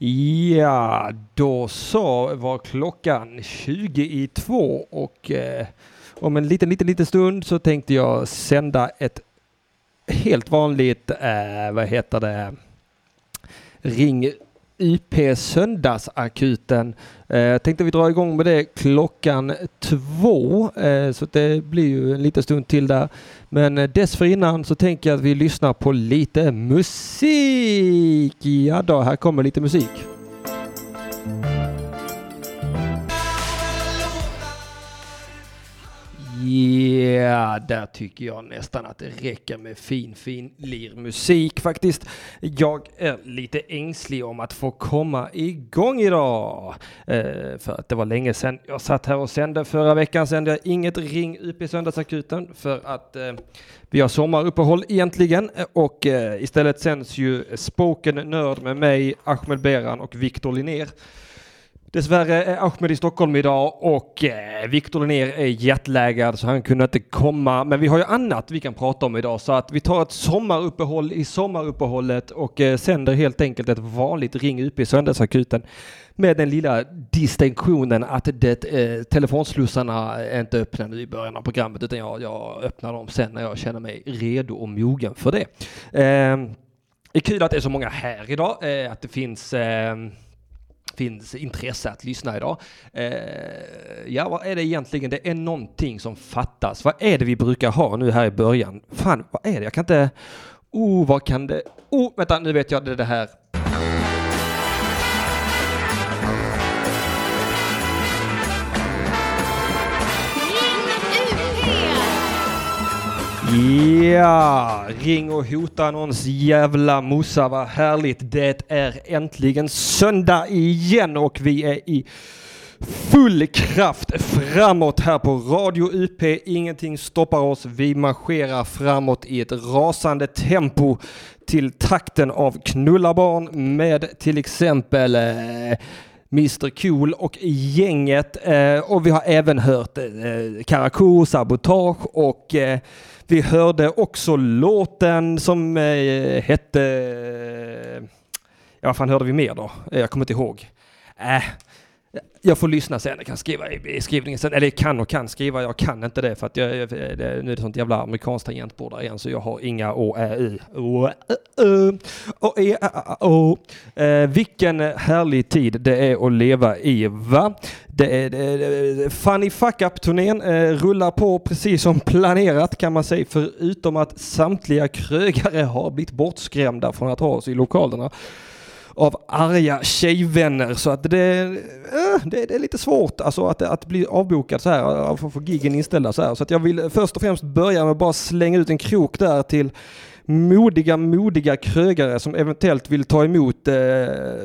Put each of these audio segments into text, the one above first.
Ja, då så var klockan 20 i två och eh, om en liten, liten, liten stund så tänkte jag sända ett helt vanligt, eh, vad heter det, ring IP Söndagsakuten. Eh, tänkte vi dra igång med det klockan två, eh, så det blir ju en liten stund till där. Men eh, dessförinnan så tänker jag att vi lyssnar på lite musik. Ja då, här kommer lite musik. Ja, där tycker jag nästan att det räcker med fin, fin lirmusik faktiskt. Jag är lite ängslig om att få komma igång idag. Eh, för att det var länge sedan jag satt här och sände. Förra veckan sände jag inget Ring upp i Söndagsakuten för att eh, vi har sommaruppehåll egentligen eh, och eh, istället sänds ju Spoken Nörd med mig, Ahmed Beran och Viktor Linnér. Dessvärre är Ahmed i Stockholm idag och eh, Viktor Linnér är jetlaggad så han kunde inte komma. Men vi har ju annat vi kan prata om idag så att vi tar ett sommaruppehåll i sommaruppehållet och eh, sänder helt enkelt ett vanligt Ring UP i Söndagsakuten med den lilla distinktionen att det, eh, telefonslussarna är inte öppna nu i början av programmet utan jag, jag öppnar dem sen när jag känner mig redo och mogen för det. Eh, det är kul att det är så många här idag, eh, att det finns eh, finns intresse att lyssna idag. Eh, ja, vad är det egentligen? Det är någonting som fattas. Vad är det vi brukar ha nu här i början? Fan, vad är det? Jag kan inte... Oh, vad kan det... Oh, vänta, nu vet jag det, det här. Ja, ring och hota någons jävla mossa. Vad härligt. Det är äntligen söndag igen och vi är i full kraft framåt här på Radio UP. Ingenting stoppar oss. Vi marscherar framåt i ett rasande tempo till takten av Knullabarn med till exempel eh, Mr Cool och gänget. Eh, och vi har även hört eh, Karakou, Sabotage och eh, vi hörde också låten som eh, hette... Eh, ja, vad fan hörde vi mer då? Eh, jag kommer inte ihåg. Äh, jag får lyssna sen, jag kan skriva i skrivningen sen, eller kan och kan skriva, jag kan inte det för att jag, jag det, nu är det sånt jävla amerikanskt tangentbord där igen så jag har inga å, ä, u, å, ä, ö, å, e, å. Eh, vilken härlig tid det är att leva i, va? Det är, det är Funny Fuck Up-turnén eh, rullar på precis som planerat kan man säga, förutom att samtliga krögare har blivit bortskrämda från att ha oss i lokalerna av arga tjejvänner så att det, eh, det, det, är lite svårt alltså att, att bli avbokad så här, att få giggen inställda så här. Så att jag vill först och främst börja med att bara slänga ut en krok där till modiga, modiga krögare som eventuellt vill ta emot eh,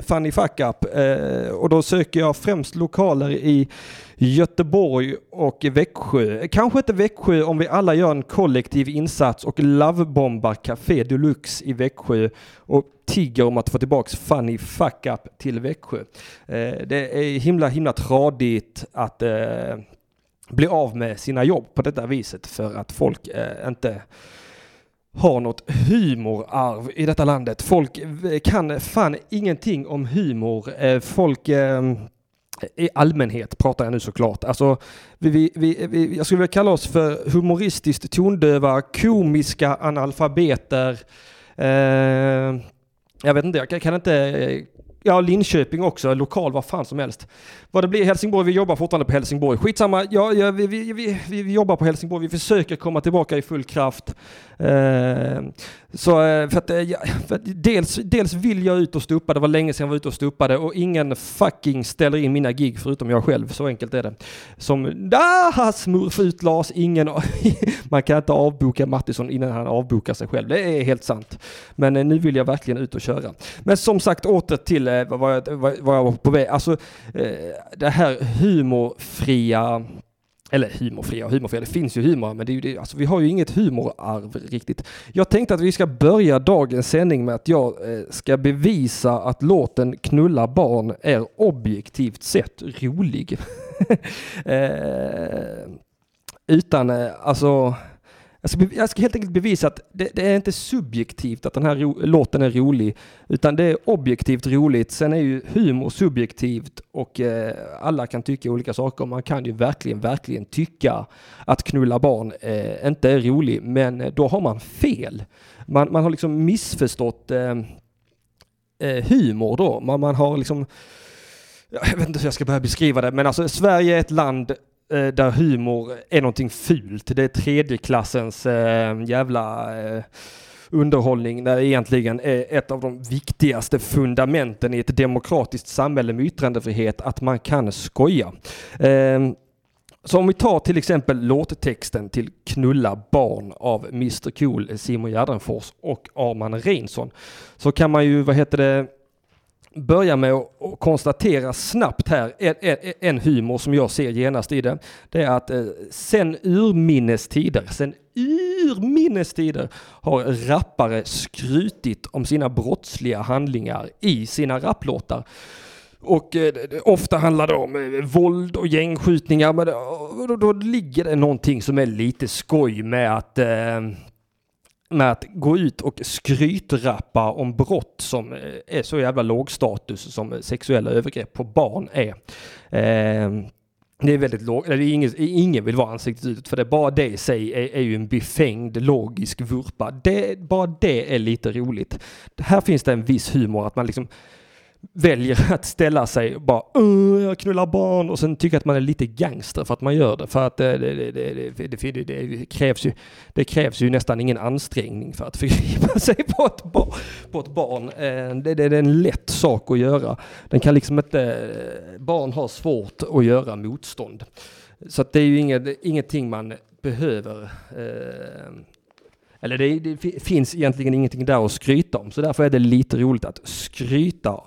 Funny Fuck Up. Eh, och då söker jag främst lokaler i Göteborg och Växjö. Kanske inte Växjö om vi alla gör en kollektiv insats och lovebombar Café Deluxe i Växjö och tigger om att få tillbaks Funny Fuck Up till Växjö. Eh, det är himla, himla tradigt att eh, bli av med sina jobb på detta viset för att folk eh, inte har något humorarv i detta landet. Folk eh, kan fan ingenting om humor. Eh, folk eh, i allmänhet pratar jag nu såklart. Alltså, vi, vi, vi, jag skulle vilja kalla oss för humoristiskt tondöva, komiska analfabeter. Eh, jag vet inte, jag kan, kan inte Ja, Linköping också, lokal, vad fan som helst. Vad det blir Helsingborg, vi jobbar fortfarande på Helsingborg. Skitsamma, ja, ja, vi, vi, vi, vi jobbar på Helsingborg, vi försöker komma tillbaka i full kraft. Eh, så eh, för att, eh, för att dels, dels vill jag ut och stuppa, det var länge sedan jag var ute och stuppade och ingen fucking ställer in mina gig förutom jag själv, så enkelt är det. Som, ah, smurf ut Lars, ingen, man kan inte avboka Mattisson innan han avbokar sig själv, det är helt sant. Men eh, nu vill jag verkligen ut och köra. Men som sagt, åter till vad jag, vad jag var på väg, alltså det här humorfria eller humorfria och humorfria, det finns ju humor, men det är ju det, alltså, vi har ju inget humorarv riktigt. Jag tänkte att vi ska börja dagens sändning med att jag eh, ska bevisa att låten Knulla barn är objektivt sett rolig. eh, utan, eh, alltså, Alltså, jag ska, jag ska helt enkelt bevisa att det, det, är inte subjektivt att den här ro, låten är rolig, utan det är objektivt roligt. Sen är ju humor subjektivt och eh, alla kan tycka olika saker. Man kan ju verkligen, verkligen tycka att knulla barn eh, inte är rolig, men eh, då har man fel. Man, man har liksom missförstått eh, eh humor då. Man, man har liksom jag vet inte hur jag ska börja beskriva det, men alltså Sverige är ett land eh, där humor är någonting fult. Det är tredjeklassens eh, jävla eh, underhållning när det egentligen är ett av de viktigaste fundamenten i ett demokratiskt samhälle med yttrandefrihet, att man kan skoja. Ehm, så om vi tar till exempel låttexten till Knulla barn av Mr Cool, Simon Gärdenfors och Arman Reinsson så kan man ju, vad heter det, börja med att konstatera snabbt här, en, en, humor som jag ser genast i det, det är att eh, sen urminnes tider, sen urminnes tider har rappare skrutit om sina brottsliga handlingar i sina rapplåtar. Och eh, ofta handlar det om eh, våld och gängskjutningar, men då, då, ligger det någonting som är lite skoj med att eh, med att gå ut och skrytrappa om brott som eh, är så jävla låg status som sexuella övergrepp på barn är. Eh, det är väldigt låg, eller ingen, ingen vill vara ansiktet ut för det bara det i sig är, är ju en befängd logisk vurpa. Det, bara det är lite roligt. Här finns det en viss humor att man liksom väljer att ställa sig och bara jag knullar barn och sen tycker att man är lite gangster för att man gör det. För att eh, det, det, det, det krävs, ju, det krävs ju nästan ingen ansträngning för att förgripa sig på ett, bar, på ett barn. Eh, det, det, är en lätt sak att göra. Den kan liksom inte, eh, barn har svårt att göra motstånd. Så att det är ju inget, ingenting man behöver eller det, det, finns egentligen ingenting där att skryta om, så därför är det lite roligt att skryta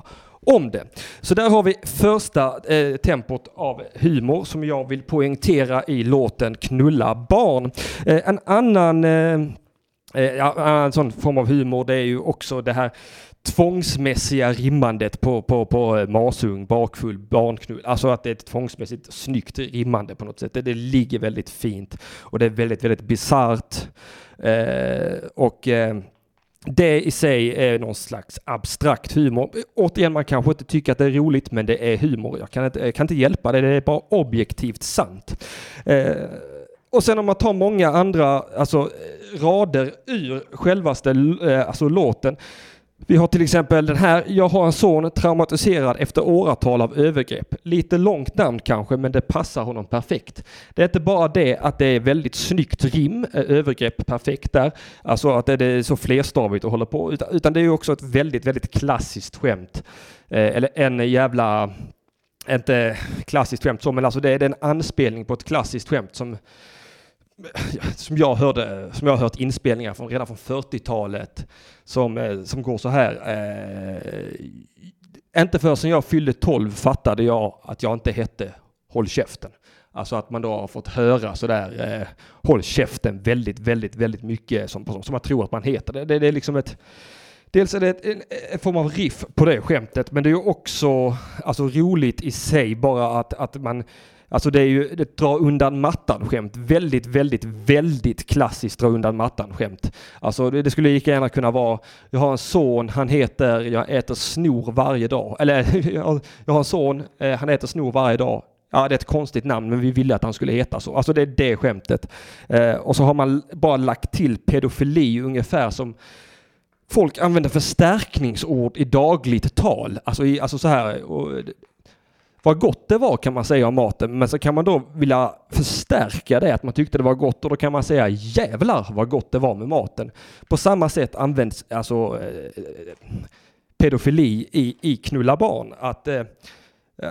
om det. Så där har vi första eh, tempot av humor som jag vill poängtera i låten Knulla barn. Eh, en annan eh, eh ja, en sån form av humor det är ju också det här tvångsmässiga rimmandet på, på, på eh, masung, bakfull, barnknull. Alltså att det är ett tvångsmässigt snyggt rimmande på något sätt. Det, det ligger väldigt fint och det är väldigt, väldigt bisarrt. Eh, och eh, det i sig är någon slags abstrakt humor. Återigen, man kanske inte tycker att det är roligt, men det är humor. Jag kan inte, jag kan inte hjälpa det, det är bara objektivt sant. Eh, och sen om man tar många andra alltså, rader ur självaste eh, alltså, låten vi har till exempel den här, jag har en son traumatiserad efter åratal av övergrepp. Lite långt namn kanske, men det passar honom perfekt. Det är inte bara det att det är väldigt snyggt rim, eh, övergrepp perfekt där, alltså att det är så flerstavigt och håller på, utan, det är också ett väldigt, väldigt klassiskt skämt. Eh, eller en jävla, inte klassiskt skämt så, men alltså det är en anspelning på ett klassiskt skämt som som jag hörde, som jag har hört inspelningar från redan från 40-talet som, eh, som går så här. Eh, inte förrän jag fyllde 12 fattade jag att jag inte hette Håll käften. Alltså att man då har fått höra sådär eh, Håll käften väldigt, väldigt, väldigt mycket som, som man tror att man heter. Det, det, det är liksom ett Dels är det ett, en, en, form av riff på det skämtet, men det är ju också alltså, roligt i sig bara att, att man Alltså det är ju ett dra undan mattan-skämt. Väldigt, väldigt, väldigt klassiskt dra undan mattan-skämt. Alltså det, det, skulle lika gärna kunna vara, jag har en son, han heter, jag äter snor varje dag. Eller jag har en son, eh, han äter snor varje dag. Ja, det är ett konstigt namn, men vi ville att han skulle heta så. Alltså det är det skämtet. Eh, och så har man bara lagt till pedofili ungefär som folk använder förstärkningsord i dagligt tal. Alltså, i, alltså så här, och, vad gott det var kan man säga om maten, men så kan man då vilja förstärka det, att man tyckte det var gott och då kan man säga jävlar vad gott det var med maten. På samma sätt används alltså eh, pedofili i, i knulla barn. Att, eh,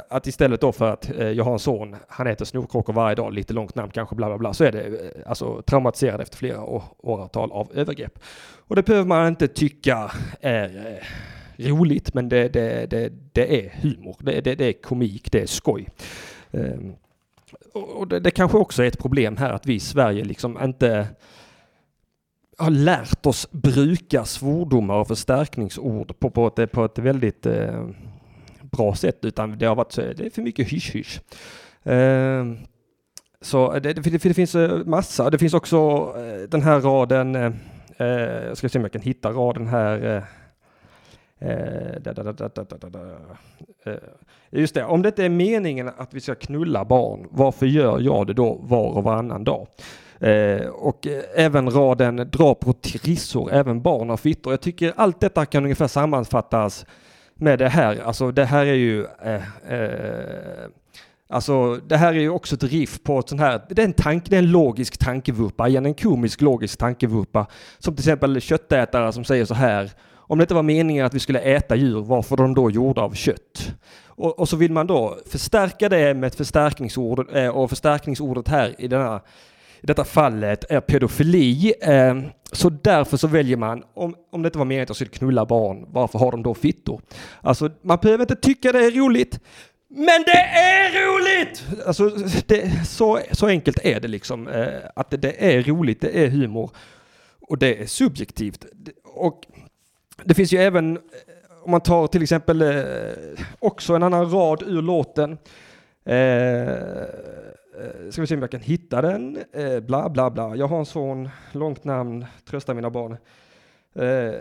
att istället då för att eh, jag har en son, han äter snorkråkor varje dag, lite långt namn kanske, bla bla bla, så är det eh, alltså traumatiserad efter flera år, åratal av övergrepp. Och det behöver man inte tycka är eh, roligt, men det, det, det, det är humor. Det, det, det är komik, det är skoj. Um, och det, det kanske också är ett problem här att vi i Sverige liksom inte har lärt oss bruka svordomar och förstärkningsord på, på, ett, på ett väldigt eh, bra sätt, utan det har varit det är för mycket hysch-hysch. Eh, så det, det, det finns eh, massa. Det finns också eh, den här raden, eh, jag ska se om jag kan hitta raden här. Just det, om det inte är meningen att vi ska knulla barn, varför gör jag det då var och varannan dag? Eh, och eh, även raden dra på trissor, även barn har fittor. Jag tycker allt detta kan ungefär sammanfattas med det här. Alltså det här är ju eh, eh, Alltså det här är ju också ett riff på ett sånt här, det är en, tank, det är en logisk tankevurpa, igen en komisk logisk tankevurpa. Som till exempel köttätare som säger så här, om det inte var meningen att vi skulle äta djur, varför är de då gjorda av kött? Och, och så vill man då förstärka det med ett förstärkningsord, eh, och förstärkningsordet här i denna i detta fallet är pedofili. Eh, så därför så väljer man, om, om det inte var meningen att jag skulle knulla barn, varför har de då fittor? Alltså, man behöver inte tycka det är roligt, men det är roligt! Alltså, det, så, så enkelt är det liksom. Eh, att det, det är roligt, det är humor. Och det är subjektivt. Och det finns ju även, eh, om man tar till exempel eh, också en annan rad ur låten. Eh, eh, ska vi se om jag kan hitta den. Eh, bla bla bla. Jag har en son, långt namn, trösta mina barn. Eh,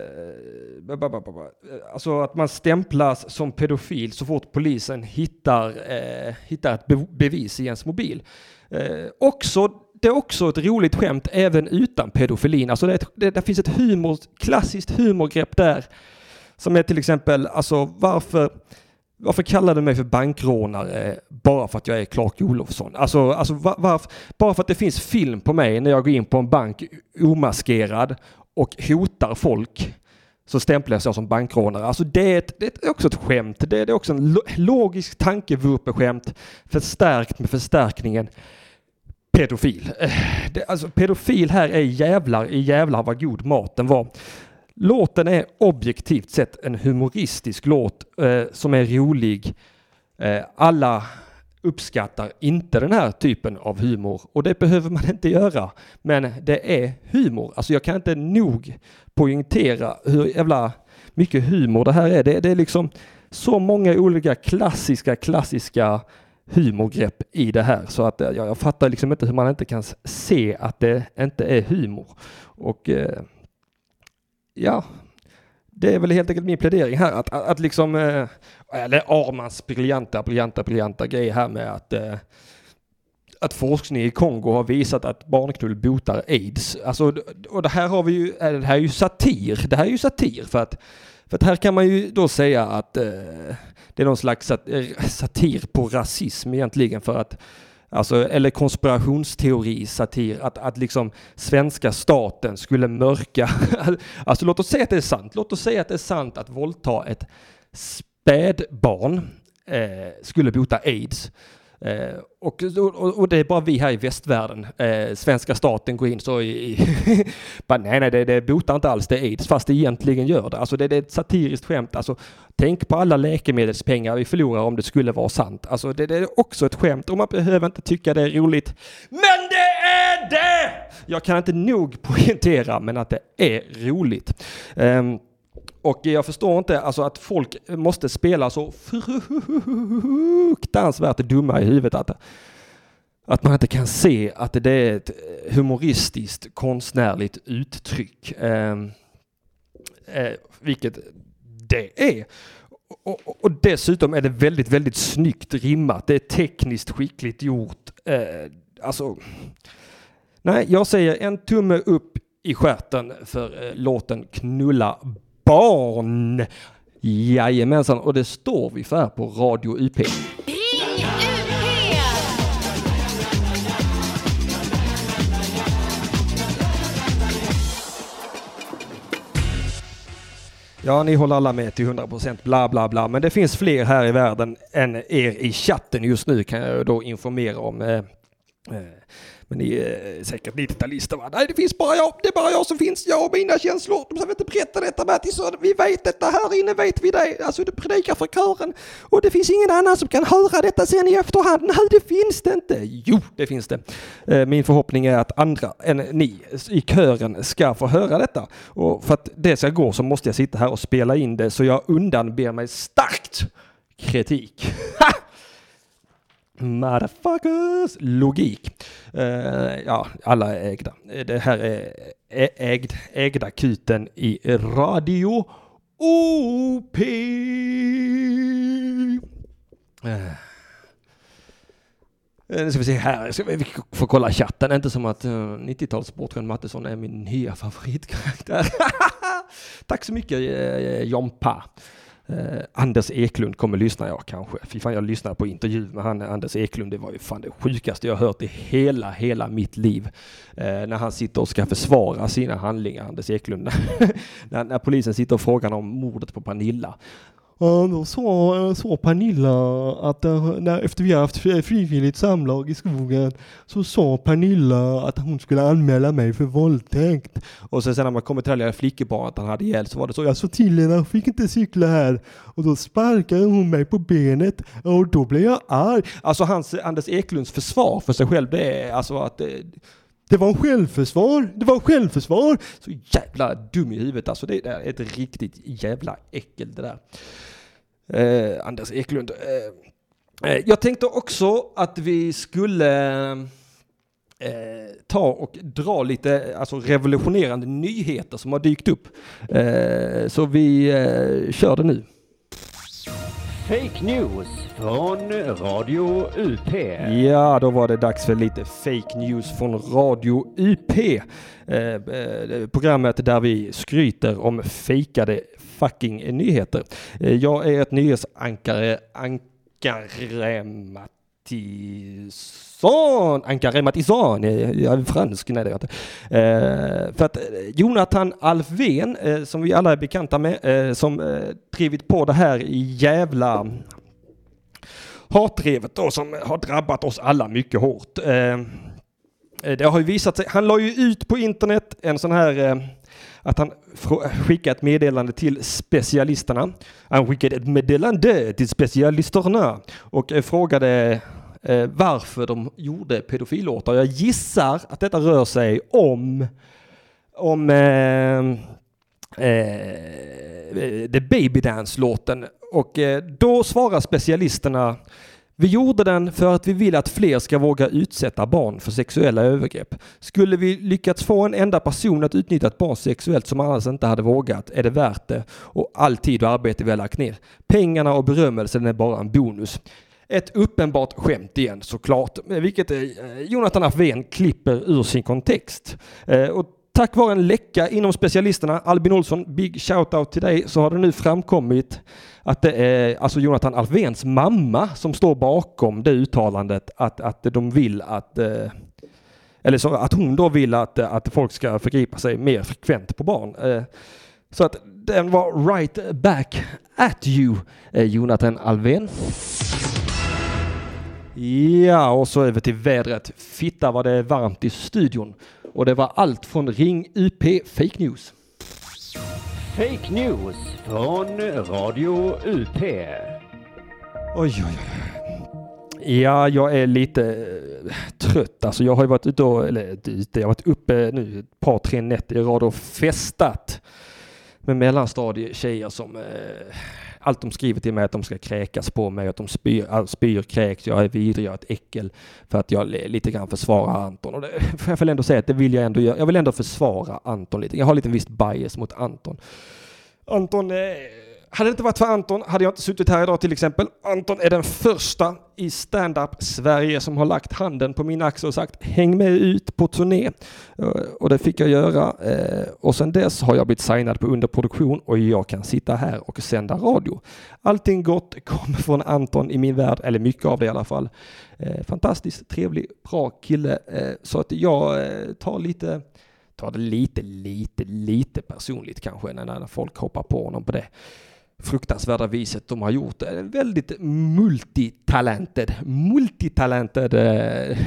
alltså att man stämplas som pedofil så fort polisen hittar, eh, hittar ett bevis i ens mobil. Eh, också, det är också ett roligt skämt även utan pedofilin. Alltså det, ett, det, det finns ett humor, klassiskt humorgrepp där. Som är till exempel, alltså varför varför kallar du mig för bankrånare bara för att jag är Clark Olofsson? Alltså, alltså var, varför, bara för att det finns film på mig när jag går in på en bank omaskerad och hotar folk så stämplas jag som bankrånare. Alltså det är, ett, det är också ett skämt. Det är, det är också en logisk tankevurpeskämt förstärkt med förstärkningen pedofil. Eh, det, alltså pedofil här är jävlar i jävlar vad god maten var. Låten är objektivt sett en humoristisk låt eh, som är rolig. Eh, alla uppskattar inte den här typen av humor och det behöver man inte göra. Men det är humor. Alltså jag kan inte nog poängtera hur jävla mycket humor det här är. Det, det är liksom så många olika klassiska, klassiska humorgrepp i det här så att eh, jag, jag fattar liksom inte hur man inte kan se att det inte är humor. Och eh, ja, det är väl helt enkelt min plädering här att, att, att liksom, eh, eller Armans briljanta, briljanta, briljanta grej här med att eh, att forskning i Kongo har visat att barnknull botar aids. Alltså, och det här har vi ju, eh, det här är ju satir. Det här är ju satir för att, för att här kan man ju då säga att eh, det är någon slags eh, satir på rasism egentligen för att Alltså, eller konspirationsteori, satir, att, att liksom svenska staten skulle mörka. alltså låt oss säga att det är sant. Låt oss säga att det är sant att våldta ett spädbarn eh, skulle bota aids. Eh, och, och, och, det är bara vi här i västvärlden, eh, svenska staten går in så i... i bara, nej, nej, det, det botar inte alls det aids, fast det egentligen gör det. Alltså det, det är ett satiriskt skämt. Alltså, tänk på alla läkemedelspengar vi förlorar om det skulle vara sant. Alltså det, det är också ett skämt och man behöver inte tycka det är roligt. Men det är det! Jag kan inte nog poängtera, men att det är roligt. Eh, och jag förstår inte alltså att folk måste spela så fruktansvärt dumma i huvudet att, att man inte kan se att det är ett humoristiskt konstnärligt uttryck. Eh, eh, vilket det är. Och, och, dessutom är det väldigt, väldigt snyggt rimmat. Det är tekniskt skickligt gjort. Eh, alltså, nej, jag säger en tumme upp i skärten för eh, låten Knulla barn. Jajamensan, och det står vi för här på Radio UP. Ja, ni håller alla med till 100 procent, bla bla bla. Men det finns fler här i världen än er i chatten just nu kan jag då informera om. Eh, eh, men ni är säkert 90-talister va? Nej, det finns bara jag. Det är bara jag som finns. Jag och mina känslor. De behöver inte berätta detta Mattis. Vi vet detta. Här inne vet vi det. Alltså du predikar för kören. Och det finns ingen annan som kan höra detta sen i efterhand. Nej, det finns det inte. Jo, det finns det. Eh, min förhoppning är att andra än ni i kören ska få höra detta. Och för att det ska gå så måste jag sitta här och spela in det. Så jag undanber mig starkt kritik. Motherfuckers! Logik. Eh, ja, alla är ägda. Det här är ägd, ägda kuten i Radio OP. Eh. Eh, nu ska vi se här, ska vi får kolla chatten. Inte som att 90-talssportaren Mattisson är min nya favoritkaraktär. Tack så mycket uh, Jompa. Eh, Anders Eklund kommer lyssna jag kanske. Fy fan, jag lyssnade på intervju med han Anders Eklund. Det var ju fan det sjukaste jag hört i hela, hela mitt liv. Eh, när han sitter och ska försvara sina handlingar, Anders Eklund. när, när polisen sitter och frågar om mordet på Pernilla. Ja, då sa, sa Pernilla att eh, när, efter vi haft frivilligt samlag i skogen så sa Pernilla att hon skulle anmäla mig för våldtäkt. Och sen, sen när man kommer till det flickebarnet han hade ihjäl så var det så jag sa till henne att fick inte cykla här. Och då sparkade hon mig på benet och då blev jag arg. Alltså hans, Anders Eklunds försvar för sig själv det är alltså att det, var en självförsvar, det var en självförsvar. Så jävla dum i huvudet alltså. Det är ett riktigt jävla äckel det där. Eh, Anders Eklund. Eh, eh, jag tänkte också att vi skulle eh, ta och dra lite alltså revolutionerande nyheter som har dykt upp. Eh, så vi eh, kör det nu. Fake news från Radio UP. Ja, då var det dags för lite fake news från Radio UP. Eh, eh, programmet där vi skryter om fejkade fucking nyheter. Eh, jag är ett nyhetsankare, ankare Mattisson, ankare Mattisson, jag är fransk, nej det är jag inte. Eh, för att eh, Jonathan Alfven, eh, som vi alla är bekanta med, eh, som eh, drivit på det här jävla hatrevet då som har drabbat oss alla mycket hårt. Eh, eh, det har ju visat sig, han la ju ut på internet en sån här att han skickade ett meddelande till specialisterna. Han skickade ett meddelande till specialisterna och frågade eh, varför de gjorde pedofillåtar. Jag gissar att detta rör sig om om eh, eh, The Baby Dance-låten och eh, då svarar specialisterna vi gjorde den för att vi vill att fler ska våga utsätta barn för sexuella övergrepp. Skulle vi lyckats få en enda person att utnyttja ett barn sexuellt som annars inte hade vågat är det värt det och all tid och arbete vi har lagt ner. Pengarna och berömmelsen är bara en bonus. Ett uppenbart skämt igen såklart, eh, vilket eh, Jonathan Afven klipper ur sin kontext. Eh, och Tack vare en läcka inom specialisterna, Albin Olsson, big shout-out till dig, så har det nu framkommit att det är alltså Jonathan Alfvéns mamma som står bakom det uttalandet att, att de vill att eller så att hon då vill att, att folk ska förgripa sig mer frekvent på barn. Så att den var right back at you, Jonathan Alfvén. Ja, och så över till vädret. Fitta vad det är varmt i studion. Och det var allt från Ring UP Fake News. Fake News från Radio UP. Oj, oj, oj. Ja, jag är lite eh, trött. Alltså jag har ju varit ute och, eller ute, jag har varit uppe nu ett par, tre nätter i rad och festat med mellanstadietjejer som eh, allt de skriver till mig att de ska kräkas på mig, att de spyr, spyr kräks, jag är vidrig, jag är ett äckel för att jag lite grann försvarar Anton. Och det får jag väl ändå säga att det vill jag ändå göra. Jag vill ändå försvara Anton lite. Jag har lite visst bias mot Anton. Anton eh, hade det inte varit för Anton hade jag inte suttit här idag till exempel. Anton är den första i stand-up Sverige som har lagt handen på min axel och sagt häng med ut på turné. Eh, och det fick jag göra. Eh, och sen dess har jag blivit signad på underproduktion och jag kan sitta här och sända radio. Allting gott kommer från Anton i min värld, eller mycket av det i alla fall. Eh, fantastiskt trevlig, bra kille. Så att jag tar lite tar det lite, lite, lite personligt kanske när folk hoppar på honom på det fruktansvärda viset de har gjort. En väldigt multitalented, multitalented eh,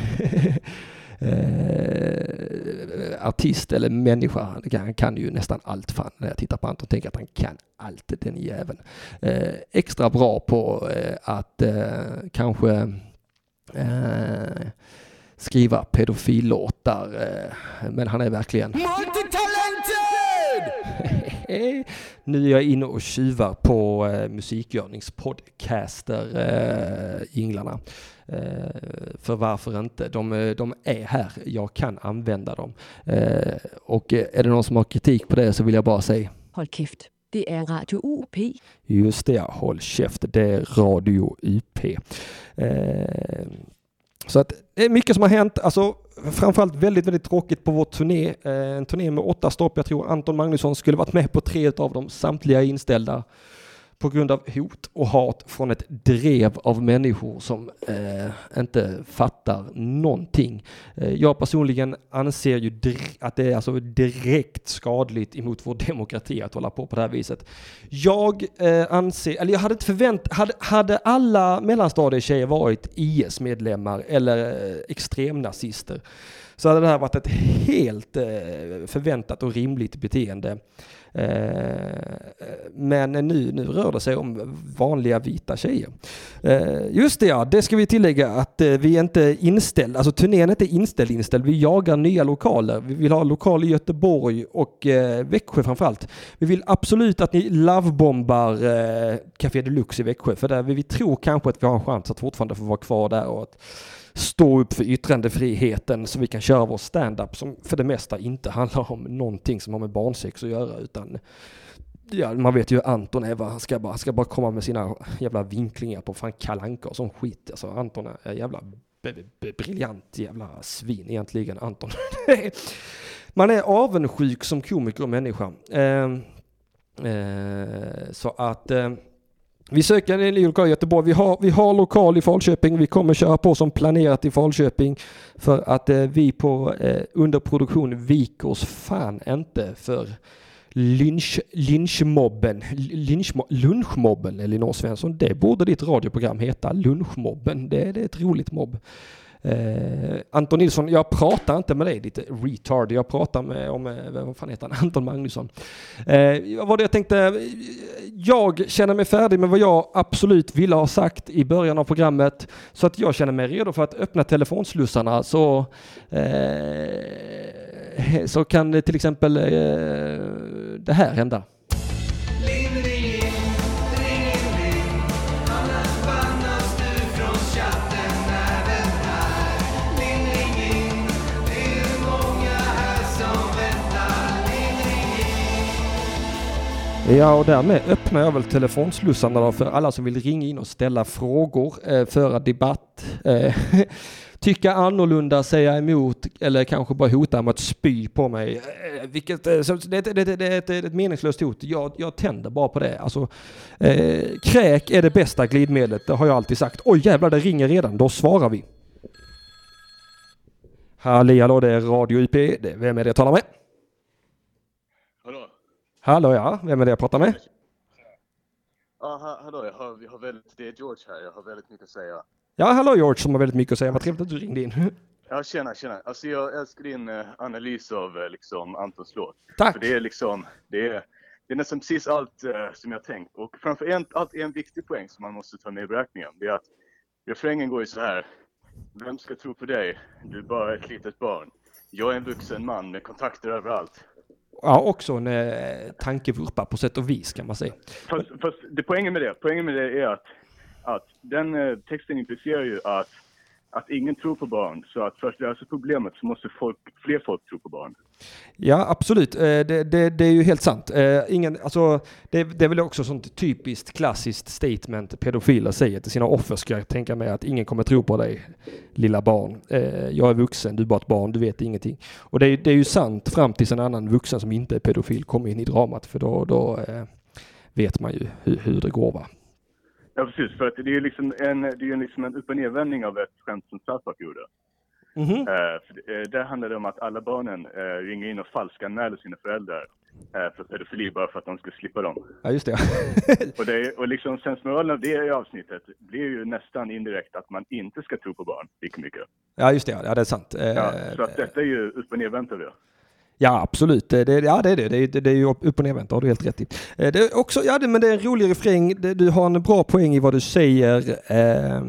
eh, artist eller människa. Han kan ju nästan allt fan när jag tittar på Anton tänker att han kan allt den jäveln. Eh, extra bra på eh, att eh, kanske eh, skriva pedofillåtar. Eh, men han är verkligen Multitalented! nu är jag inne och tjuvar på eh, musikgörningspodcaster eh. Eh, för varför inte? De, eh, de, är här, jag kan använda dem. Eh, och eh, är det någon som har kritik på det så vill jag bara säga Hold kæft. Det er Radio UP. Just det, håll käft. Det är Radio UP. Så att det är mycket som har hänt. Alltså, framförallt väldigt, väldigt tråkigt på vår turné. Eh, en turné med åtta stopp. Jag tror Anton Magnusson skulle varit med på tre av dem. Samtliga inställda på grund av hot och hat från ett drev av människor som eh, inte fattar någonting. Eh, jag personligen anser ju att det är alltså direkt skadligt emot vår demokrati att hålla på på det här viset. Jag eh, anser, eller jag hade inte förväntat, hade, hade alla mellanstadietjejer varit IS-medlemmar eller eh, extremnazister så hade det här varit ett helt eh, förväntat och rimligt beteende. Eh, men nu, nu rör det sig om vanliga vita tjejer. Eh, just det ja, det ska vi tillägga att eh, vi är inte inställda, alltså turnén är inte inställd inställd. Vi jagar nya lokaler. Vi vill ha lokal i Göteborg och Växjö framförallt. Vi vill absolut att ni lovebombar Café Deluxe i Växjö för där vi tror kanske att vi har en chans att fortfarande få vara kvar där och att stå upp för yttrandefriheten så vi kan köra vår stand-up som för det mesta inte handlar om någonting som har med barnsex att göra utan ja, man vet ju hur Anton är, va? Han, ska bara, han ska bara komma med sina jävla vinklingar på fan kalanka och sån skit. Alltså Anton är jävla briljant jävla svin egentligen, Anton. man är avundsjuk som komiker och människa. Eh, eh, så att eh, vi söker en ny lokal i Göteborg. Vi har, vi har lokal i Falköping. Vi kommer köra på som planerat i Falköping för att eh, vi på eh, underproduktion viker oss fan inte för lynch, lynchmobben, lynch, lunchmobben Elinor Svensson. Det borde ditt radioprogram heta, lunchmobben. Det, det är ett roligt mobb. Eh, Anton Nilsson, jag pratar inte med dig lite retard, jag pratar med, om, eh, vad fan heter han, Anton Magnusson. Eh, vad det jag tänkte, jag känner mig färdig med vad jag absolut ville ha sagt i början av programmet, så att jag känner mig redo för att öppna telefonslussarna, så, eh, så kan till exempel eh, det här hända. Ja, och därmed öppnar jag väl telefonslussarna då för alla som vill ringa in och ställa frågor, eh, föra debatt, eh, tycka annorlunda, säga emot eller kanske bara hota med att spy på mig. Eh, vilket, eh, så det, det, det, det, är ett, meningslöst hot. Jag, jag tänder bara på det. Alltså, eh, kräk är det bästa glidmedlet, det har jag alltid sagt. Oj jävlar, det ringer redan. Då svarar vi. Halli hallå, det är Radio UP. Vem är det jag talar med? Hallå ja, vem är det jag pratar med? Ja, hallå, jag har, jag har väldigt, det är George här, jag har väldigt mycket att säga. Ja, hallå George som har väldigt mycket att säga. Vad trevligt att du ringde in. Ja, tjena, tjena. Alltså jag älskar din uh, analys av uh, liksom Antons låt. Tack! För det är liksom, det är, det är nästan precis allt uh, som jag tänkt. Och framför allt en viktig poäng som man måste ta med i beräkningen. Det är att refrängen går ju så här. Vem ska tro på dig? Du är bara ett litet barn. Jag är en vuxen man med kontakter överallt ja, också en eh, tankevurpa på sätt och vis kan man säga. Fast, fast det, poängen, med det, poängen med det är att, att den eh, texten implicerar ju att, att ingen tror på barn. Så att för att lösa problemet så måste folk, fler folk tro på barn. Ja, absolut. Eh, det, det, det, är ju helt sant. Eh, ingen, alltså, det, det är väl också sånt typiskt klassiskt statement pedofiler säger till sina offer, ska jag tänka mig, att ingen kommer tro på dig, lilla barn. Eh, jag är vuxen, du är bara ett barn, du vet ingenting. Och det är, det är ju sant fram tills en annan vuxen som inte är pedofil kommer in i dramat, för då, då vet man ju hur, hur det går. Va? Ja, precis. För att det är ju liksom en, det är liksom en upp och nedvändning av ett skämt som South Park gjorde. Mm -hmm. uh, där handlar det om att alla barnen uh, ringer in och falskanmäler sina föräldrar uh, för pedofili bara för att de ska slippa dem. Ja, just det. och, det, och liksom sensmoralen av det avsnittet blir ju nästan indirekt att man inte ska tro på barn lika mycket. Ja, just det. Ja, det är sant. Ja, så att detta är ju upp och nedvänt av det. Ja, absolut. Det, ja, det är det. Det är, det är ju upp och nervänt, har du helt rätt i. Det är också, ja, det, men det är en rolig refräng. Du har en bra poäng i vad du säger. Eh,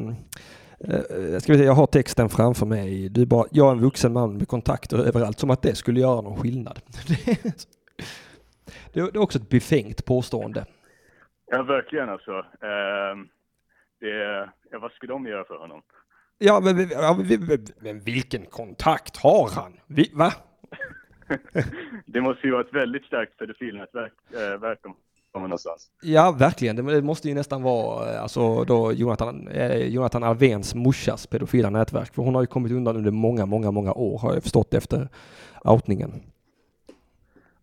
Uh, ska vi se, jag har texten framför mig. Du bara, jag är en vuxen man med kontakter överallt. Som att det skulle göra någon skillnad. Det, det är också ett befängt påstående. Ja, verkligen alltså. Ehm, det, ja, vad ska de göra för honom? Ja, men, ja, men vilken kontakt har han? Vi, va? Det måste ju vara ett väldigt starkt pedofilnätverk äh, verk någonstans. Ja, verkligen. Det, det måste ju nästan vara eh, alltså, då Jonathan, eh, Jonathan Alvéns morsas pedofila nätverk. För hon har ju kommit undan under många, många, många år har jag förstått efter outningen.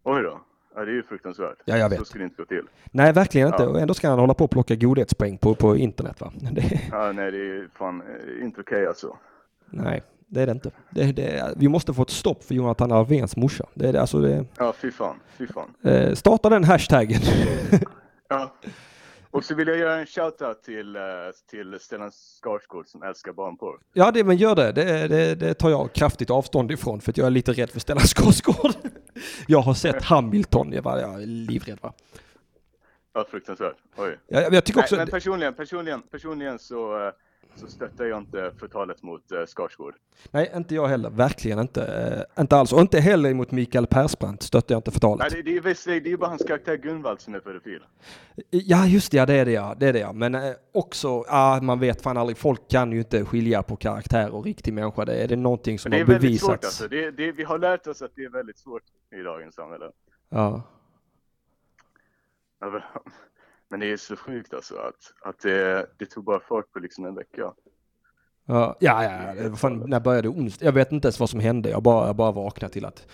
Oj då. Ja, det är ju fruktansvärt. Ja, jag vet. Så ska det inte gå till. Nej, verkligen inte. Ja. Och ändå ska han hålla på och plocka godhetspoäng på, på internet va? Det, Ja, nej, det är fan eh, inte okej alltså. nej, det är det inte. Det, det, vi måste få ett stopp för Jonathan Alvéns morsa. Det, är det, alltså det, Ja, fy fan. Fy fan. eh, starta den hashtaggen. Ja. Och så vill jag göra en shoutout till, eh, till Stellan Skarsgård som älskar barnporr. ja, det, men gör det. Det, det. det tar jag kraftigt avstånd ifrån för att jag är lite rädd för Stellan Skarsgård. Jag har sett Hamilton, jag, var, jag är livrädd va. Ja, fruktansvärt. Oj. Jag, jag, jag tycker också... Nej, men personligen, personligen, personligen så, eh, så stöttar jag inte förtalet mot uh, Skarsgård. Nej, inte jag heller. Verkligen inte. Eh, inte alls. Och inte heller mot Mikael Persbrandt stöttar jag inte Nej, förtalet. det, det, är, visst- det är ju bara hans karaktär Gunvald som är pedofil. Ja, just det. Ja, det är det ja. Det är det ja. Men eh, också, ja, man vet fan aldrig. Folk kan ju inte skilja på karaktär och riktig människa. Det är det någonting som Men det är har väldigt svårt bevisats. alltså. Det, det, vi har lärt oss att det är väldigt svårt i dagens samhälle. Ja. Men- det är så sjukt alltså att, att det, det tog bara fart på liksom en vecka. Ja, ja, ja. Fan, när började onsdag? Jag vet inte ens vad som hände. Jag bara, jag bara vaknade till att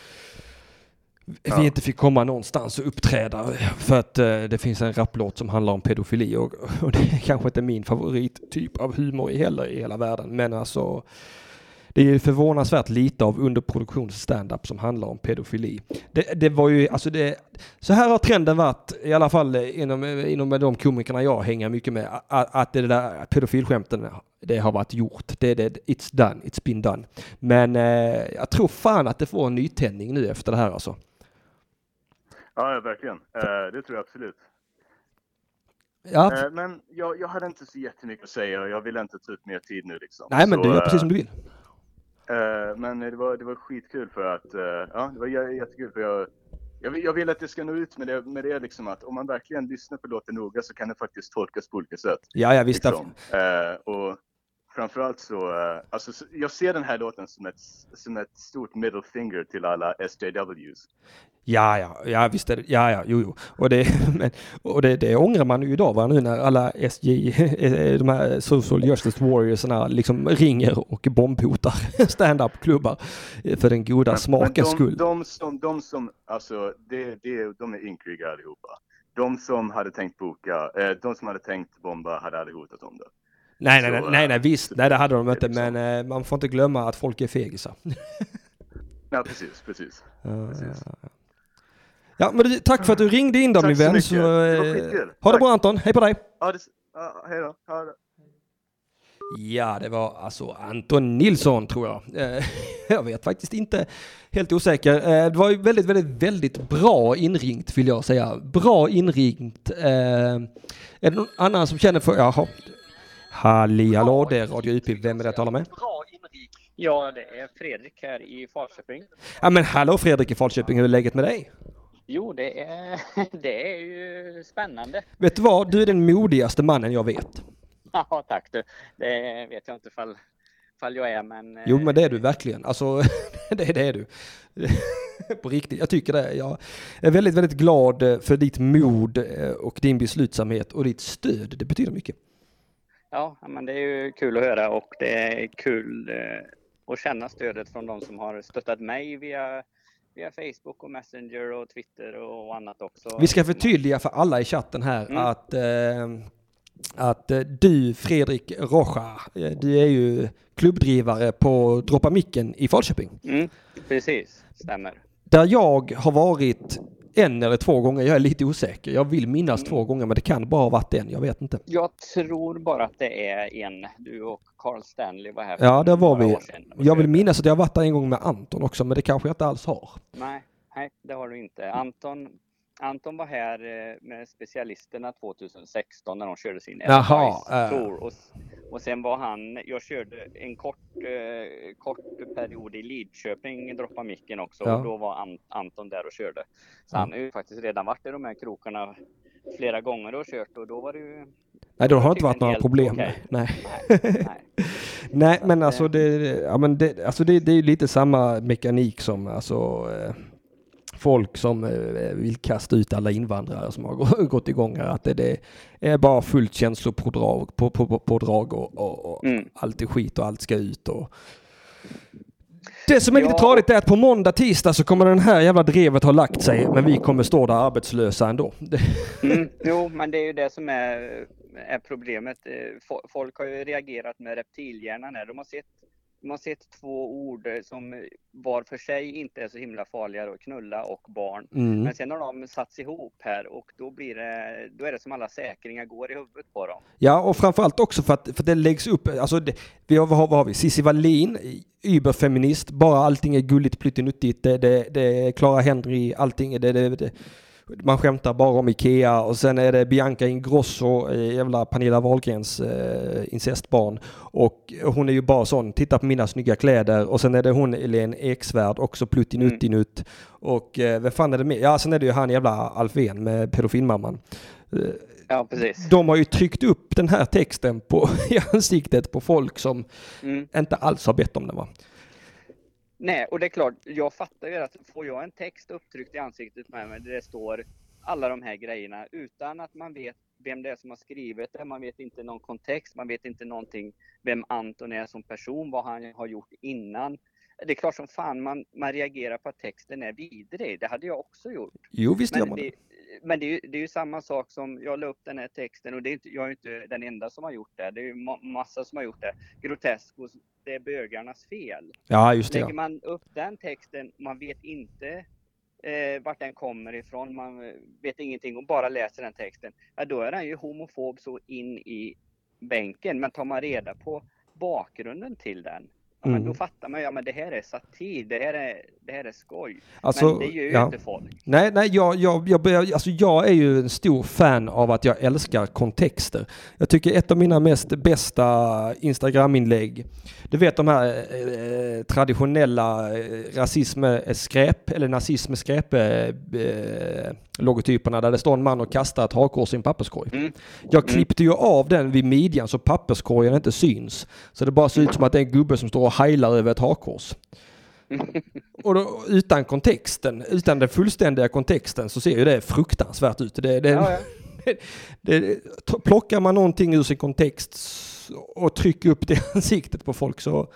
vi Ja. inte fick komma någonstans och uppträda för att eh, det finns en rapplåt som handlar om pedofili och, och det är kanske inte min favorittyp av humor i heller i hela världen. Men alltså det är förvånansvärt lite av underproduktions stand-up som handlar om pedofili. Det, det var ju, alltså det, så här har trenden varit, i alla fall eh, inom, eh, inom de komikerna jag hänger mycket med, att, att det där pedofilskämten, det har varit gjort. Det, det, it's done, it's been done. Men eh, jag tror fan att det får en nytändning nu efter det här alltså. Ja, verkligen. Eh, det tror jag absolut. Ja, Eh, men jag, jag hade inte så jättemycket att säga och jag vill inte ta ut mer tid nu liksom. nej men Så, du gör eh, precis som du vill. Eh, men det var, det var skitkul för att, eh, ja det var jä- jättekul för jag, jag, vill, jag vill att det ska nå ut med det, med det liksom att om man verkligen lyssnar på låten noga så kan det faktiskt tolkas på olika sätt. Ja, ja visst. Liksom. Eh, och framförallt så, eh, alltså så- jag ser den här låten som ett, som ett stort middle finger till alla SJWs. Ja, ja, ja visst är det. Ja, ja, jo, jo. Och det, men, och det, det ångrar man ju idag va, nu när alla SJ, eh, de här social justice warriorsarna liksom ringer och bombhotar stand-up-klubbar för den goda smakens de, skull. De som, de som, alltså det, det, de är ynkliga allihopa. De som hade tänkt boka, eh, de som hade tänkt bomba hade aldrig hotat om det. Nej, nej, så, nej, nej, eh, visst. Nej, det hade de det inte, liksom- men eh, man får inte glömma att folk är fegisar. Ja, precis, precis. Precis. ja, men du, tack för att du ringde in då Tack min så vän. mycket. Så, Det var eh, skitkul. ha det Tack. bra Anton, hej på dig! Ja, det, ja, hej då. Ha det. Ja, det var alltså Anton Nilsson tror jag. Eh, Jag vet faktiskt inte. Helt osäker. Eh, Det var ju väldigt, väldigt, väldigt bra inringt vill jag säga. Bra inringt. Är det någon annan som känner för... Jaha. Halli hallå, det är Radio UP. Vem är det jag talar med? Ja, det är Fredrik här i Falköping. Ja men hallå Fredrik i Falköping, hur är läget med dig? Jo, det är, det är ju spännande. Vet du vad? Du är den modigaste mannen jag vet. Ja, tack du. Det vet jag inte fall, fall jag är, men... Jo men det är du verkligen. Alltså det, det är du. På riktigt, jag tycker det. Jag är väldigt, väldigt glad eh, för ditt mod eh, och din beslutsamhet och ditt stöd. Det betyder mycket. Ja, men det är ju kul att höra och det är kul eh, att känna stödet från de som har stöttat mig via, via Facebook och Messenger och Twitter och annat också. Vi ska förtydliga för alla i chatten här Mm. att, eh, att eh, du Fredrik Rocha, du är ju klubbdrivare på Droppa Micken i Falköping. Mm, precis, stämmer. Där jag har varit en eller två gånger, jag är lite osäker. Jag vill minnas två gånger men det kan bara ha varit en, jag vet inte. Jag tror bara att det är en. Du och Carl Stanley var här för Ja, där var vi. Jag vill minnas att jag varit där en gång med Anton också, men det kanske jag inte alls har. Nej, nej, det har du inte. Anton, Anton var här eh, med specialisterna 2016 när de körde sin Jaha, Advice äh. Tour och, Och sen var han, jag körde en kort, eh, kort period i Lidköping, droppa micken också. Ja. Och då var An- Anton där och körde. Så Ja. han har ju faktiskt redan varit i de här krokarna flera gånger och kört och då var det ju... Nej, då har det inte varit några problem. okej. Nej. Nej. Nej, Så men alltså eh, det, ja, men det, alltså det, det är ju lite samma mekanik som alltså eh, folk som eh, vill kasta ut alla invandrare som har gå- gått igång här. Att det, är bara fullt känslopådrag på, på, på, på drag och, och, och Mm. allt är skit och allt ska ut. Och... Det som är lite Ja. tradigt är att på måndag, tisdag så kommer den här jävla drevet ha lagt sig men vi kommer stå där arbetslösa ändå. Mm, jo, men det är ju det som är, är problemet. Eh, fo- Folk har ju reagerat med reptilhjärnan här. De har sett, har sett två ord eh, som var för sig inte är så himla farliga, då, knulla och barn. mm. Men sen har de satts ihop här och då, blir det, då är det som alla säkringar går i huvudet på dem. Ja, och framförallt också för att, för att det läggs upp, alltså det, vi har, vad har, vi? Cissi Wallin, überfeminist, bara allting är gulligt pluttinuttigt, det, det, det är Clara Henry, allting, det, det, det, man skämtar bara om Ikea och sen är det Bianca Ingrosso, eh, jävla Pernilla Wahlgrens eh, incestbarn. Och hon är ju bara sån, titta på mina snygga kläder och sen är det hon Elen Eksvärd, också pluttinuttinutt. Och eh, vem fan är det mer? Ja, sen är det ju han jävla Alfven med pedofilmamman. Eh, Ja, precis. de har ju tryckt upp den här texten på, i ansiktet på folk som Mm. inte alls har bett om den va? Nej, och det är klart, jag fattar ju att får jag en text upptryckt i ansiktet med mig där det står alla de här grejerna utan att man vet vem det är som har skrivit det, man vet inte någon kontext, man vet inte någonting vem Anton är som person, vad han har gjort innan. Det är klart som fan man, man reagerar på att texten är vidrig. Det hade jag också gjort. Jo visst gör man det. Men det, är ju, det är ju samma sak som jag la upp den här texten och det är inte, jag är inte den enda som har gjort det. Det är ju ma- massa som har gjort det. Grotesco, det är bögarnas fel. Ja just det Lägger ja. man upp den texten, man vet inte eh, vart den kommer ifrån, man vet ingenting och bara läser den texten, ja då är den ju homofob så in i bänken. Men tar man reda på bakgrunden till den, ja, men Mm. då fattar man ju, ja men det här är satir, det här är, det här är skoj. Alltså, men det gör ju ja. inte folk. Nej, nej, jag, jag, jag, alltså jag är ju en stor fan av att jag älskar kontexter. Jag tycker ett av mina mest bästa Instagram-inlägg, du vet de här eh, traditionella eh, rasism är skräp, eller nazism skräp eh, logotyperna där det står en man och kastar ett hakkors i en papperskorg. Mm. Jag klippte ju av den vid midjan så papperskorgen inte syns. Så det bara ser ut som att det är en gubbe som står och heilar över ett hakkors. Och då, utan kontexten, utan den fullständiga kontexten så ser ju det fruktansvärt ut. Det, det, Ja, ja. det, plockar man någonting ur sin kontext och trycker upp det i ansiktet på folk så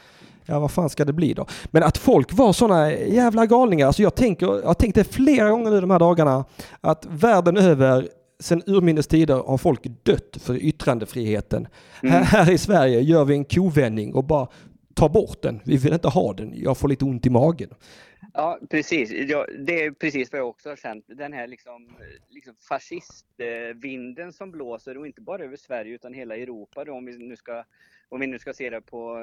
Ja, vad fan ska det bli då? Men att folk var sådana jävla galningar. Alltså jag, tänker, jag har tänkt det flera gånger nu de här dagarna. Att världen över, sen urminnes tider, har folk dött för yttrandefriheten. Här, här i Sverige gör vi en kovändning och bara tar bort den. Vi vill inte ha den. Jag får lite ont i magen. Ja, precis. Ja, det är precis vad jag också har känt. Den här liksom, liksom fascistvinden som blåser och inte bara över Sverige utan hela Europa då, om vi nu ska, om vi nu ska se det på,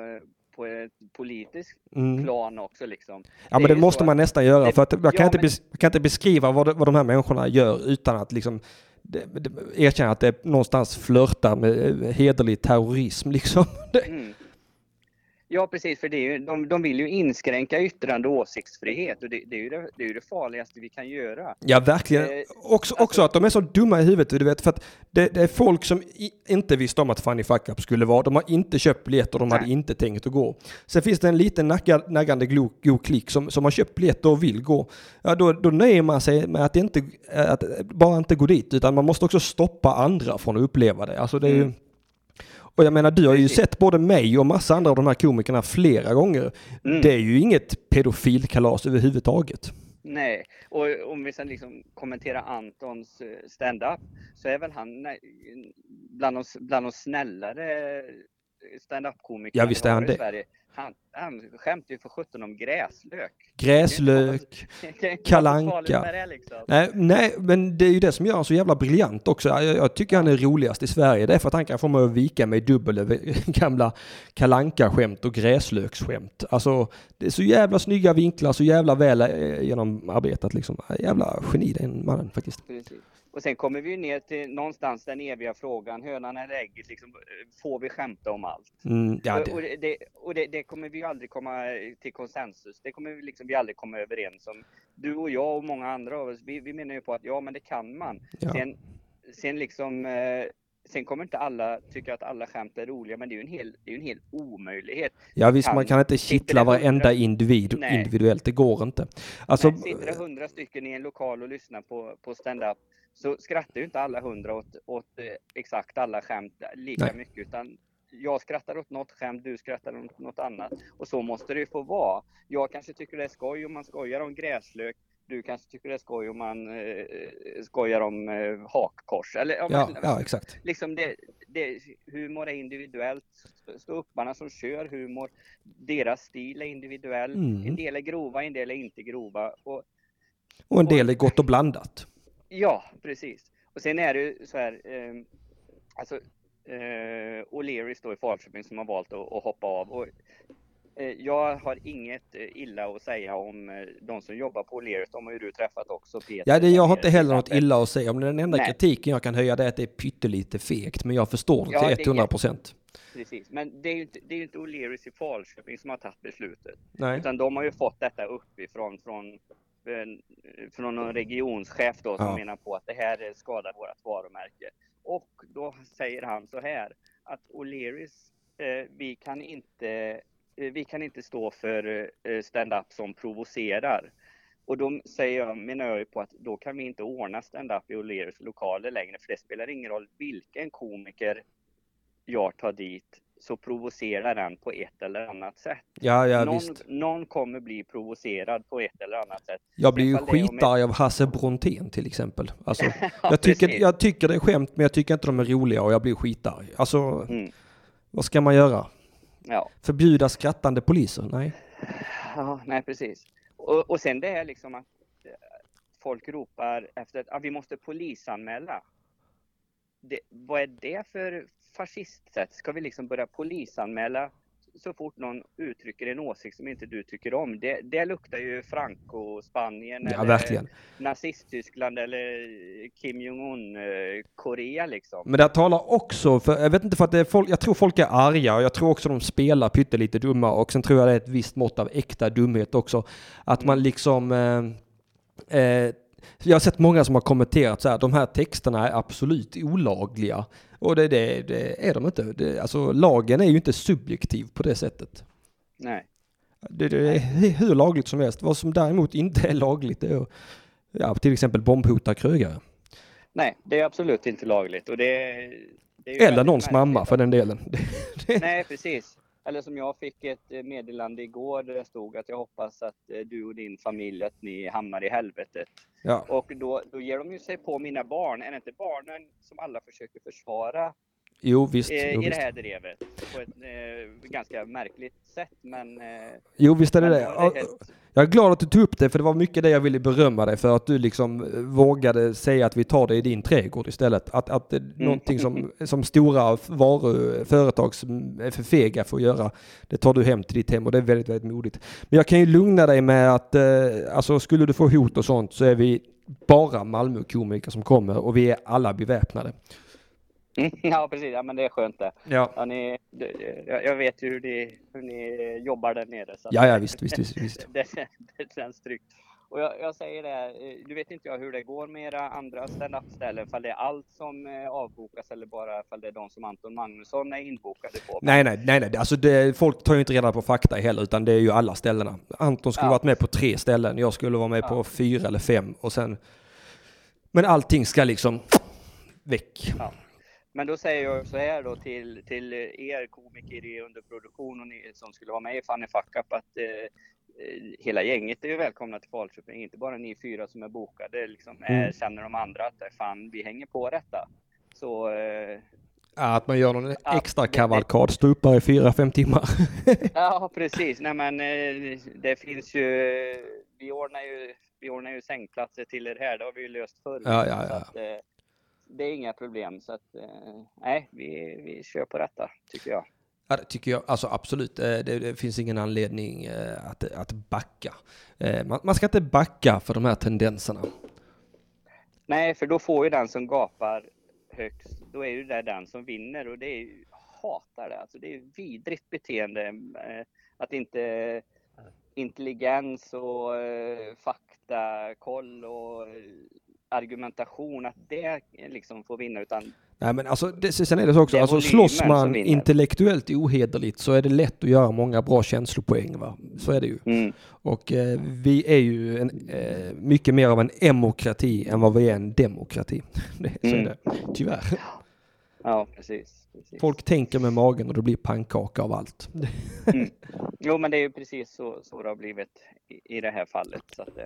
på ett politiskt Mm. plan också liksom. Ja Det men det måste man nästan göra det- för att jag kan, ja, inte, jag kan inte beskriva vad, det, vad de här människorna gör utan att liksom erkänna att det någonstans flörtar med eh, hederlig terrorism liksom. Det, Mm. Ja precis, för det är ju, de, de vill ju inskränka yttrande och åsiktsfrihet och det, det, är ju det, det är ju det farligaste vi kan göra. ja verkligen. Eh, Också, också att de är så dumma i huvudet, du vet, för att det, det är folk som i, inte visste om att Funny Fuck Up skulle vara. De har inte köpt biljetter, de hade Nej. inte tänkt att gå. Sen finns det en liten nagga, naggande god klick som, som har köpt biljetter och vill gå. Ja, då, då nöjer man sig med att, inte, att bara inte gå dit, utan man måste också stoppa andra från att uppleva det. Alltså det är ju, Mm. Och jag menar, du har ju Precis. sett både mig och massa andra av de här komikerna flera gånger. Mm. Det är ju inget pedofilkalas överhuvudtaget. Nej, och om vi sen liksom kommenterar Antons eh, stand-up så är väl han bland de, bland de snällare stand-up-komikerna Ja, visst vi är han i det. Sverige. Han, han skämtar ju för sjutton om gräslök. Gräslök, Det kan inte Kalle vara så farligt Anka. med det, liksom. Nej, nej, men det är ju det som gör honom så jävla briljant också. Jag, jag tycker han är roligast i Sverige. Det är för att han kan få mig att vika mig dubbel över gamla kalanka skämt och gräslöksskämt. Alltså, det är så jävla snygga vinklar, så jävla väl eh, genomarbetat liksom. Jävla geni den mannen faktiskt. Precis. Och sen kommer vi ner till någonstans den eviga frågan, hönan eller ägget, liksom, får vi skämta om allt? Mm, ja, Och- Och, det, det, det, och det, det kommer vi ju aldrig komma till konsensus. Det kommer vi liksom vi aldrig komma överens om. Du och jag och många andra av oss, vi, vi menar ju på att ja, men det kan man. ja. Sen, sen liksom, eh, sen kommer inte alla tycka att alla skämt är roliga, men det är ju en hel, det är en hel omöjlighet. ja visst, man kan- kan inte kittla det varenda individ Nej. individuellt, det går inte. Alltså, Nej, sitter det hundra stycken i en lokal och lyssnar på, på stand-up så skrattar ju inte alla hundra åt, åt eh, exakt alla skämt lika Nej. mycket, utan jag skrattar åt något skämt, du skrattar åt något annat. Och så måste det ju få vara. Jag kanske tycker det är skoj om man skojar om gräslök. Du kanske tycker det är skoj om man eh, skojar om eh, hakkors. Eller, om ja, ja, exakt. liksom det, det, humor är individuellt. Ståupparna som kör humor, deras stil är individuell. Mm. En del är grova, en del är inte grova. Och Och en del är gott och blandat. Ja, precis. Och sen är det ju så här, eh, alltså eh, O'Learys då i Falköping som har valt att, att hoppa av. Och, eh, jag har inget eh, illa att säga om eh, de som jobbar på O'Learys. De har ju du träffat också Peter. Ja, det, jag har inte heller något illa att säga om det. Den enda Nej. kritiken jag kan höja det är att det är pyttelite fegt, men jag förstår det Ja, det till är 100 procent. Precis, men det är ju inte, det är inte O'Learys i Falköping som har tagit beslutet. Nej. Utan de har ju fått detta uppifrån från, från någon regionschef då som Ja. menar på att det här eh, skadar vårt varumärke. Och då säger han så här att O'Learys, eh, vi kan inte eh, vi kan inte stå för eh, stand-up som provocerar. Och då säger jag, menar jag ju på att då kan vi inte ordna stand-up i O'Learys lokaler längre, för det spelar ingen roll vilken komiker jag tar dit, så provocerar den på ett eller annat sätt Ja, ja någon, visst. någon kommer bli provocerad på ett eller annat sätt. Jag blir ju skitarg av Hasse Brontén till exempel. Alltså, Ja, jag, tycker, precis. jag tycker det är skämt, men jag tycker inte de är roliga och jag blir skitarg. Alltså, Mm. vad ska man göra? Ja. Förbjuda skrattande poliser? Nej. ja, nej precis. Och, och sen det är liksom att eh, folk ropar efter att ah, vi måste polisanmäla. Det, vad är det för fascistsätt? Ska vi liksom börja polisanmäla så fort någon uttrycker en åsikt som inte du tycker om? Det, det luktar ju Franco-Spanien Ja, verkligen. Nazist-Tyskland eller Kim Jong-Un-Korea liksom. Men det talar också för, jag vet inte för att det är folk, jag tror folk är arga och jag tror också de spelar pyttelite dumma och sen tror jag det är ett visst mått av äkta dumhet också. Att man liksom, eh, eh, jag har sett många som har kommenterat så här, de här texterna är absolut olagliga. Och det, det, det är de inte. Det, alltså lagen är ju inte subjektiv på det sättet. Nej. Det, är hur lagligt som helst. Vad som däremot inte är lagligt det är att, ja, till exempel bombhota krögare. Nej, det är absolut inte lagligt. Och det, Eller någons mamma för den delen. Nej, precis. Eller som jag fick ett eh, meddelande igår där det stod att jag hoppas att eh, du och din familj, att ni hamnar i helvetet. Ja. Och då, då ger de ju sig på mina barn. Är det inte barnen som alla försöker försvara Jo visst. eh, Jo, i det här drevet? På ett eh, ganska märkligt sätt, men... Eh, Jo visst är det men det. är Jag är glad att du tog upp det för det var mycket det jag ville berömma dig för att du liksom eh, vågade säga att vi tar det i din trädgård istället. Att, att det är någonting som, som stora varu, företag som är för fega för att göra, det tar du hem till ditt hem och det är väldigt, väldigt modigt. Men jag kan ju lugna dig med att eh, alltså skulle du få hot och sånt så är vi bara Malmö-komiker som kommer och vi är alla beväpnade. ja, precis. Ja, men det är skönt det. Ja. Ja, ni, jag vet ju hur ni, hur ni jobbar där nere. Så Ja, ja visst, visst, visst. visst. det, det känns tryggt. Och jag, jag säger det, eh, du vet inte jag hur det går med era andra stand-up-ställen, fall det är allt som eh, avbokas eller bara fall det är de som Anton Magnusson är inbokade på. Nej, nej, nej, nej. Alltså det, folk tar ju inte reda på fakta heller, utan det är ju alla ställena. Anton skulle Ja. varit med på tre ställen, jag skulle vara med Ja. på fyra eller fem och sen... Men allting ska liksom väck. Men då säger jag så här då till, till er komiker i underproduktion och ni som skulle vara med i Funny Fuck Up att eh, eh, hela gänget är ju välkomna till Falköping, inte bara ni fyra som är bokade. Liksom, eh, Mm. Känner de andra att eh, fan, vi hänger på detta. Så eh, att man gör någon extra kavalkad, här i fyra, fem timmar. Ja, precis. Nej, men eh, det finns ju. Vi ordnar ju. Vi ordnar ju sängplatser till er här. Det har vi ju löst förr. Ja, ja, ja. att, eh, det är inga problem. Så att eh, nej, vi, vi kör på detta tycker jag. Ja, det tycker jag. Alltså absolut, eh, det, det finns ingen anledning eh, att, att backa. Man, man ska inte backa för de här tendenserna. Nej, för då får ju den som gapar högst, då är ju det den som vinner och det är ju, hatar det. Alltså det är vidrigt beteende. Att inte intelligens och faktakoll och argumentation, att det liksom får vinna utan Nej men alltså, det, sen är det så också, Det är alltså slåss man intellektuellt ohederligt så är det lätt att göra många bra känslopoäng va. Så är det ju. mm, Och eh, vi är ju en, eh, mycket mer av en emokrati än vad vi är en demokrati. Det, så är Mm. det, tyvärr. ja precis. precis. Folk tänker med magen och det blir pannkaka av allt. Jo men det är ju precis så, så det har blivit i, i det här fallet. Så att,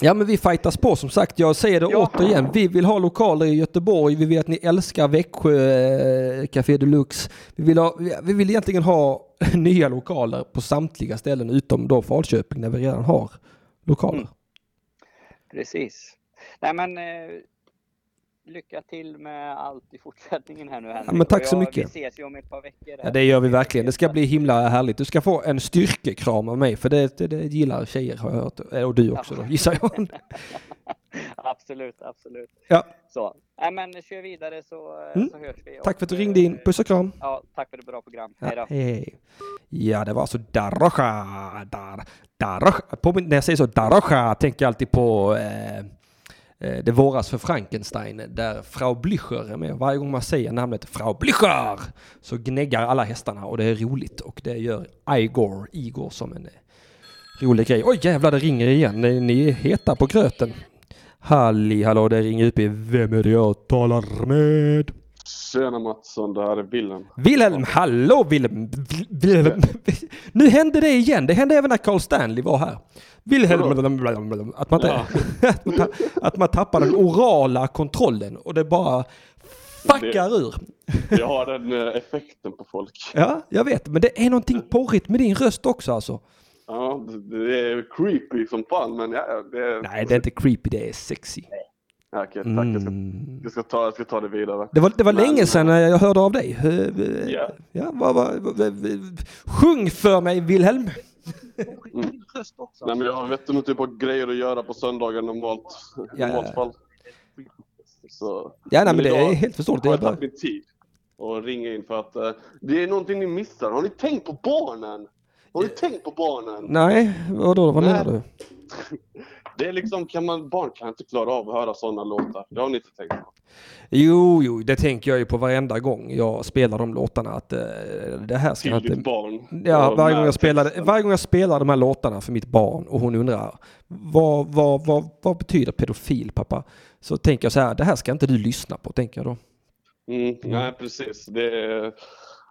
Ja men vi fightas på som sagt. Jag säger det Ja. återigen. Vi vill ha lokaler i Göteborg. Vi vet att ni älskar Växjö eh, Café Deluxe. Vi vill, ha, vi- vi vill egentligen ha nya lokaler på samtliga ställen utom då Falköping där vi redan har lokaler. Mm. Precis. Nej men eh, lycka till med allt i fortsättningen här nu Henrik. men tack så jag- mycket. Vi ses ju om ett par veckor. Ja, det gör vi verkligen. Det ska bli himla härligt. Du ska få en styrkekram av mig för det, det, det gillar tjejer har jag hört. Och du också då gissar jag. absolut, absolut. Ja. Så. Nej men kör vidare så, eh, Mm. så hörs vi. Tack för att du ringde in. Puss och kram. Ja, tack för ett bra program. Ja, Hej då. hej, hej. Ja, det var alltså Darocha. Dar, Darocha. Påminn- När jag säger så, Darocha, tänker jag alltid på eh, Eh, det våras för Frankenstein, där Frau Blücher är med. Varje gång man säger namnet Frau Blücher så gnäggar alla hästarna och det är roligt. Och det gör Igor, Igor som en eh, rolig grej. Oj jävlar, det ringer igen. Ni ni är heta på gröten. Halli hallå, det ringer upp i Vem är det jag talar med? Tjena Mattsson, det här är Wilhelm. Wilhelm, hallå Wilhelm! Wilhelm. Nu hände det igen. Det hände även när Carl Stanley var här. Wilhelm, att man, Ja. att man, att man tappar den orala kontrollen och det bara fuckar ur. Jag har den eh, effekten på folk. Ja, jag vet. Men det är någonting porrigt med din röst också alltså. Ja, det det är creepy som fan men ja, det är... Nej, det är inte creepy, det är sexy. Ja, okej, tack. Jag ska, Mm. jag, ska ta, jag ska ta det vidare. Det var, det var Men- länge sedan jag hörde av dig. Eh, Ja. Ja, vad, vad, vad, sjung för mig Wilhelm! Nej men jag vet inte typ av grejer att göra på söndagar normalt. Ja. normalt fall. Så. Ja, nej, men det är helt förståeligt. har Det är jag bara... tagit min tid och ringa in för att eh, det är någonting ni missar. Har ni tänkt på barnen? Har ni tänkt på barnen? Nej, vadå, vad menar du? Det är liksom, kan man, barn kan inte klara av att höra sådana låtar. Det har ni inte tänkt på. Jo, jo, det tänker jag ju på varenda gång jag spelar de låtarna att eh, det här ska Till jag ditt inte... barn. Ja, varje gång, jag spelar, texten. varje gång jag spelar de här låtarna för mitt barn och hon undrar vad, vad, vad, vad betyder pedofil pappa? Så tänker jag så här, det här ska inte du lyssna på, tänker jag då. Mm, nej precis. Det är...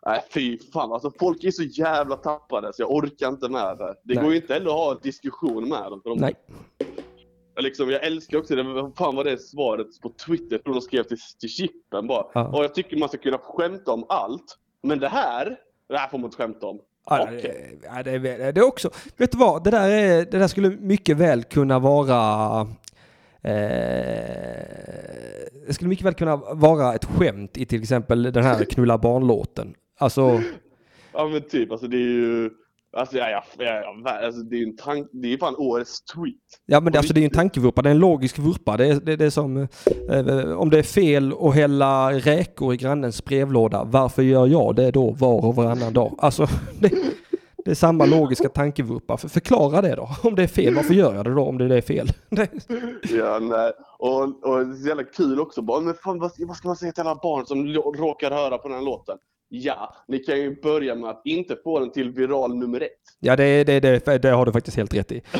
Nej fy fan alltså folk är så jävla tappade så jag orkar inte med det. Det Nej. går ju inte heller att ha en diskussion med dem. För de, Nej. Jag, liksom, jag älskar också det, vad fan var det svaret på Twitter? Jag tror de skrev till, till Chippen bara. Ja. Och jag tycker man ska kunna skämta om allt. Men det här, det här får man inte skämta om. Ja, det, ja, det, är- det är också, vet du vad, det där, är, det där skulle mycket väl kunna vara eh, det skulle mycket väl kunna vara ett skämt i till exempel den här knulla barnlåten. Alltså, Ja men typ, alltså det är ju... Alltså, ja, ja, ja, alltså det är ju en tank, det är ju fan årets tweet. ja men det, alltså, det är ju en tankevurpa, det är en logisk vurpa. Det är, det, det är som eh, om det är fel att hälla räkor i grannens brevlåda, varför gör jag det då var och varannan dag? Alltså, det, det är samma logiska tankevurpa. För, förklara det då. Om det är fel, varför gör jag det då om det är fel? Ja, nej. Och, och det är så jävla kul också. Bara, men fan, vad, vad ska man säga till alla barn som råkar höra på den här låten? Ja, ni kan ju börja med att inte få den till viral nummer ett. Ja, det, det, det, det har du faktiskt helt rätt i.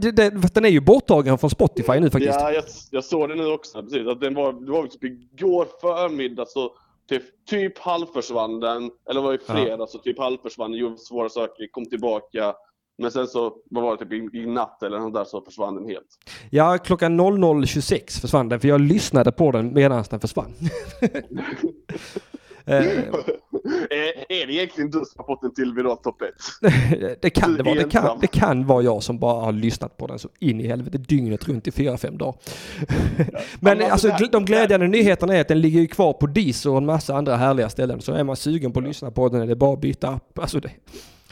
Det, den är ju borttagen från Spotify nu faktiskt. Ja, jag, jag såg det nu också. Precis, att den var, det var typ igår förmiddag så typ, typ halvförsvann den. Eller var det i fredags så typ halvförsvann. Gjorde svåra saker, kom tillbaka. Men sen så, vad var det, typ i, i natt eller något där så försvann den helt. Ja, klockan 00.26 försvann den, för jag lyssnade på den medan den försvann. Eh, är, är det egentligen du som har fått den till viral topp ett? det, kan det, vara. Det, kan, det kan vara jag som bara har lyssnat på den så in i helvete dygnet runt i fyra fem dagar. Men alltså, de glädjande nyheterna är att den ligger ju kvar på Deezer och en massa andra härliga ställen. Så är man sugen på att lyssna på den är det bara att byta app. Alltså det,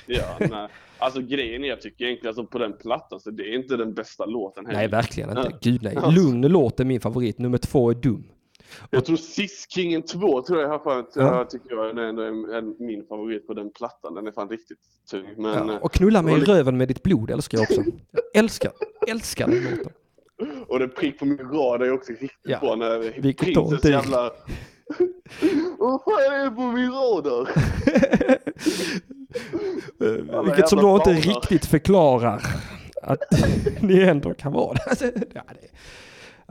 Ja, nej. Alltså grejen är, jag tycker egentligen alltså, på den plattan, så det är inte den bästa låten heller. Nej, verkligen inte. Gud nej. Lugn låt är min favorit. Nummer två är dum. Jag tror Sis-Kingen 2 tror jag har att Ja. jag tycker jag är ändå en, en, min ffavorit på den plattan. Den är fan riktigt tung. Men, Ja, eh, och knulla mig i röven med ditt blod älskar jag också. Jag älskar, älskar den låten. och den prick på min rad är också riktigt Ja. bra när prinsens jävla... Vad fan är det på min radar? Eh, Vilket som då inte riktigt förklarar att ni ändå kan vara det.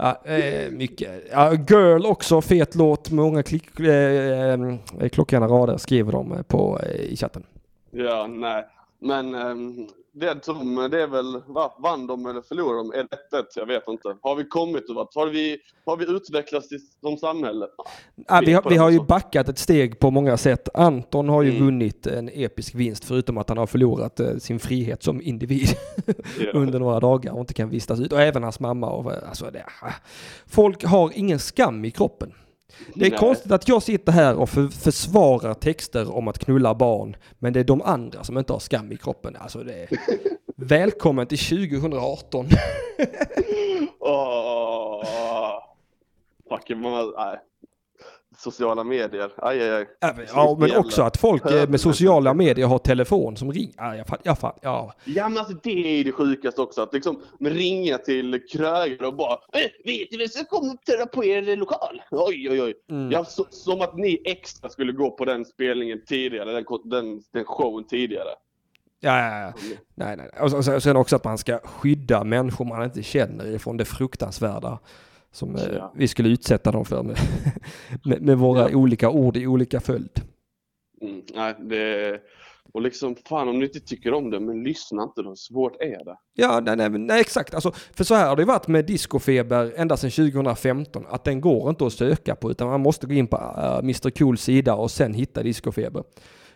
Ja, eh, mycket. Ja, Girl också, fet låt. Många klick, eh, eh, klockrena rader skriver de på, eh, i chatten. Ja, nej. Men ehm, det, som, det är väl, va, vann de eller förlorade de? Är det 1 Jag vet inte. Har vi kommit vart? Har vi, har vi utvecklats som samhälle? Ja, vi, har, vi har ju så. backat ett steg på många sätt. Anton har ju Mm. vunnit en episk vinst förutom att han har förlorat eh, sin frihet som individ Ja. under några dagar och inte kan vistas ut. Och även hans mamma. Och, eh, alltså, det, ah. Folk har ingen skam i kroppen. Det är Nej. konstigt att jag sitter här och för, försvarar texter om att knulla barn, men det är de andra som inte har skam i kroppen. Alltså det är... Välkommen till 2018. Åh, fucking man, nej. Sociala medier, aj aj aj. Ja, men Jävla också att folk eh, med sociala medier har telefon som ringer. Ja, jag fatt, ja. Ja men alltså det är det sjukaste också, att liksom ringa till krögare och bara "Eh, Vet du vem som kommer på er lokal? Oj oj oj. Mm. Ja, så, som att ni extra skulle gå på den spelningen tidigare, den, den, den showen tidigare. Ja, ja, ja. Nej, nej. Och sen också att man ska skydda människor man inte känner ifrån det fruktansvärda som eh, Ja. vi skulle utsätta dem för med, med, med våra Ja. olika ord i olika följd. Mm, nej, det... Och liksom, fan om ni inte tycker om det, men lyssna inte då. Svårt är det. Ja, nej, nej, nej exakt. Alltså, för så här har det varit med discofeber ända sedan 2015. Att den går inte att söka på utan man måste gå in på uh, Mr Cools sida och sen hitta discofeber.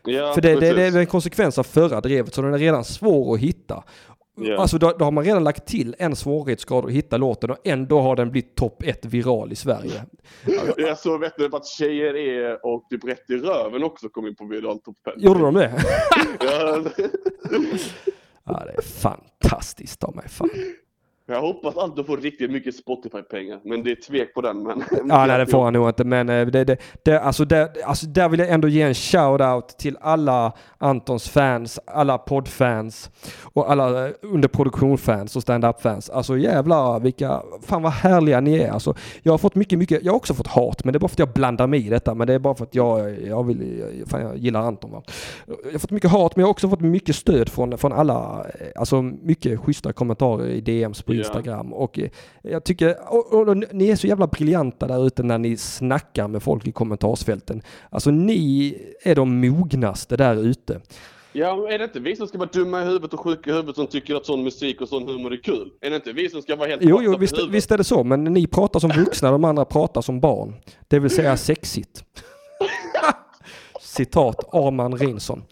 Ja, för det, det, det är en konsekvens av förra drevet så den är redan svår att hitta. Ja. Alltså då, då har man redan lagt till en svårighetsgrad att hitta låten och ändå har den blivit topp ett viral i Sverige. Jag såg vet du, att tjejer är och typ rätt i röven också kom in på viral topp 5. Gjorde de det? Ja, det är fantastiskt ta mig fan jag hoppas att du får riktigt mycket Spotify-pengar, men det är tvek på den. Men... Ja, nej det får han nog inte men eh, det, det, det, alltså, det, alltså där vill jag ändå ge en shout-out till alla Antons fans, alla poddfans och alla eh, underproduktion-fans och stand-up-fans. Alltså jävlar vilka, fan vad härliga ni är. Alltså, jag har fått mycket, mycket, jag har också fått hat men det är bara för att jag blandar mig i detta men det är bara för att jag, jag vill, fan jag gillar Anton va. Jag har fått mycket hat men jag har också fått mycket stöd från, från alla, eh, alltså mycket schyssta kommentarer i DMs på Ja. Instagram och eh, jag tycker, och, och, och ni är så jävla briljanta där ute när ni snackar med folk i kommentarsfälten. Alltså ni är de mognaste där ute. Ja, är det inte vi som ska vara dumma i huvudet och sjuka i huvudet som tycker att sån musik och sån humor är kul? Är det inte vi som ska vara helt Jo, jo, visst, visst är det så, men ni pratar som vuxna, de andra pratar som barn. Det vill säga sexigt. Citat Arman Reinsson.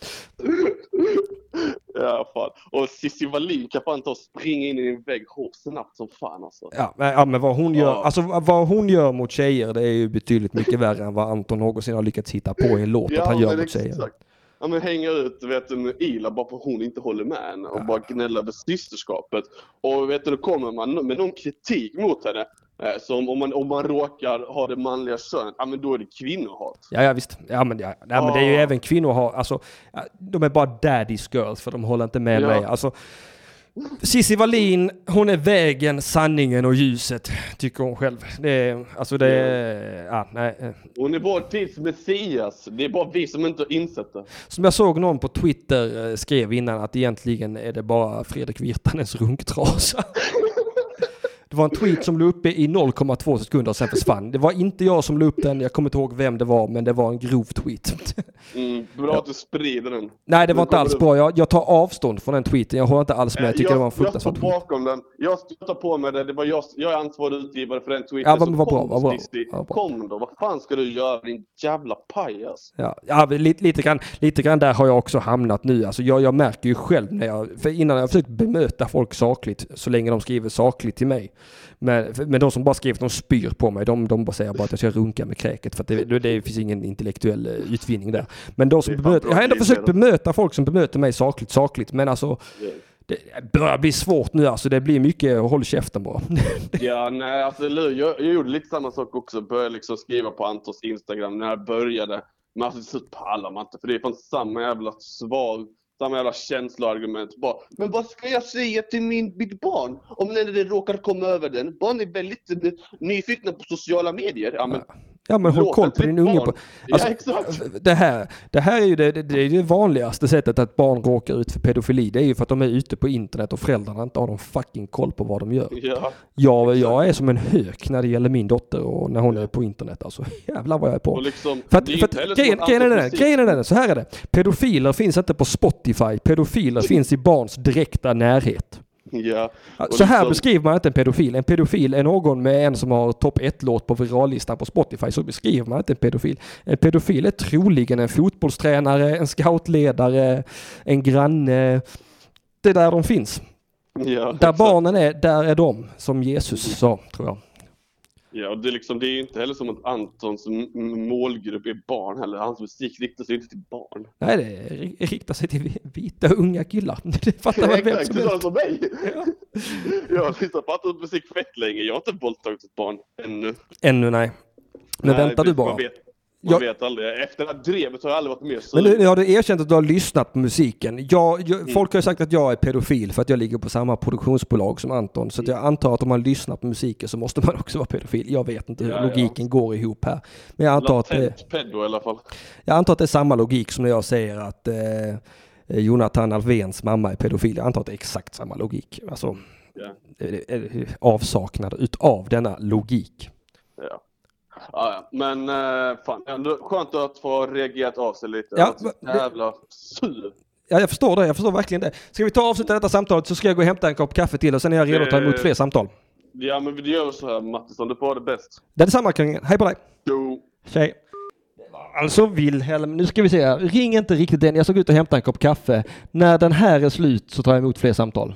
Ja, fan. Och Cissi Wallin kan fan ta och springa in i en vägg hårt snabbt som fan alltså. Ja, men- ja, men vad hon gör, Ja. alltså vad hon gör mot tjejer, det är ju betydligt mycket värre än vad Anton någonsin har lyckats hitta på i en låt att han gör mot tjejer. exakt. Ja men hänga ut vet, en Ila bara för att hon inte håller med henne och bara gnälla över systerskapet. Och vet du, då kommer man med någon kritik mot henne. Eh, som om man, om man råkar ha det manliga könet, ja men då är det kvinnohat. Ja, ja visst. Ja, men, ja, ja, men det är ju Ja. även kvinnor har, alltså, de är bara daddy's girls för de håller inte med Ja. mig. Alltså, Cissi Wallin, hon är vägen, sanningen och ljuset, tycker hon själv. Det är, alltså det är, ja, nej. eh. Hon är vår tids Messias. Det är bara vi som inte har insett det. Som jag såg någon på Twitter eh, skrev innan att egentligen är det bara Fredrik Virtanens runktrasa. Det var en tweet som låg uppe i 0,2 sekunder och sen försvann. Det var inte jag som låg upp den, jag kommer inte ihåg vem det var, men det var en grov tweet. Mm, bra att du sprider den. Nej, det var inte alls bra. Jag, jag tar avstånd från den tweeten. Jag håller inte alls med. Jag tycker jag, det var en jag står bakom den. Jag stöttar på med det. Det var jag, jag är ansvarig utgivare för den tweeten. Ja, men vad bra, vad bra, vad bra. Kom då. Vad fan ska du göra din jävla pajas? Ja, ja lite, lite, grann, lite grann där har jag också hamnat nu. Alltså jag, jag märker ju själv när jag, för innan har jag försökt bemöta folk sakligt så länge de skriver sakligt till mig. Men, men de som bara skriver att de spyr på mig, de, de bara säger bara att jag ska runka med kräket för att det, det, finns ingen intellektuell eh, utvinning där. Men de som bemöter, jag har ändå försökt bemöta folk som bemöter mig sakligt, sakligt, men alltså det börjar bli svårt nu alltså. Det blir mycket håll käften bara. Ja, nej, alltså jag, jag gjorde lite samma sak också. Började liksom skriva på Antons Instagram när jag började. Men alltså till slut pallar man inte för det är fan samma jävla svar, samma jävla känsloargument. Bara, men vad ska jag säga till min, mitt barn om när det råkar komma över den? Barn är väldigt nyfikna på sociala medier. Ja, men, Ja men håll koll på din unge. På, alltså, ja, exakt. det, här, det här är ju det, det, är det vanligaste sättet att barn råkar ut för pedofili. Det är ju för att de är ute på internet och föräldrarna inte har någon fucking koll på vad de gör. Ja, Jag, jag är som en hök när det gäller min dotter och när hon är på internet. Alltså jävlar vad jag är på. och liksom, För att, för att, grejen, är den, grejen är den, så här är det. Pedofiler finns inte på Spotify. Pedofiler finns i barns direkta närhet. Ja, Så här liksom- beskriver man inte en pedofil. En pedofil är någon med en som har topp 1-låt på virallistan på Spotify. Så beskriver man inte en pedofil. En pedofil är troligen en fotbollstränare, en scoutledare, en granne. Det är där de finns. ja, Där barnen är, där är de. Som Jesus sa, tror jag. Ja, och det är, liksom, det är inte heller som att Antons målgrupp är barn heller. Hans musik riktar sig inte till barn. Nej, det ri- riktar sig till vita unga killar. Det fattar väl vem som helst. som mig. Ja. Jag har lyssnat på Antons musik fett länge. Jag har inte våldtagit ett barn ännu. Ännu nej. Men Nej, vänta du man bara. Vet, man Jag- vet aldrig. Efter det här drevet har jag aldrig varit mer Men sugen. nu, har du erkänt att du har lyssnat på musiken. Jag, jag, folk har ju sagt att jag är pedofil för att jag ligger på samma produktionsbolag som Anton. Så jag antar att om man lyssnar på musiken så måste man också vara pedofil. Jag vet inte hur Ja, ja. logiken går ihop här. Men jag antar, att det, Latent pedo i alla fall. jag antar att det är samma logik som när jag säger att eh, Jonathan Alvéns mamma är pedofil. Jag antar att det är exakt samma logik. Alltså, Ja. det är avsaknad utav denna logik. Men eh, fan, ändå skönt att få reagerat av sig lite. Ja, Alltså, jävla sur. Ja, jag förstår det. Jag förstår verkligen det. Ska vi ta och avsluta detta samtalet så ska jag gå och hämta en kopp kaffe till och sen är jag redo att ta emot fler samtal. Ja, men vi gör så här Mattisson. Du får ha det bäst. Det är detsamma kungen. Hej på dig! Jo. Tjej. Alltså Wilhelm, nu ska vi se här. Ring inte riktigt än. Jag ska gå ut och hämta en kopp kaffe. När den här är slut så tar jag emot fler samtal.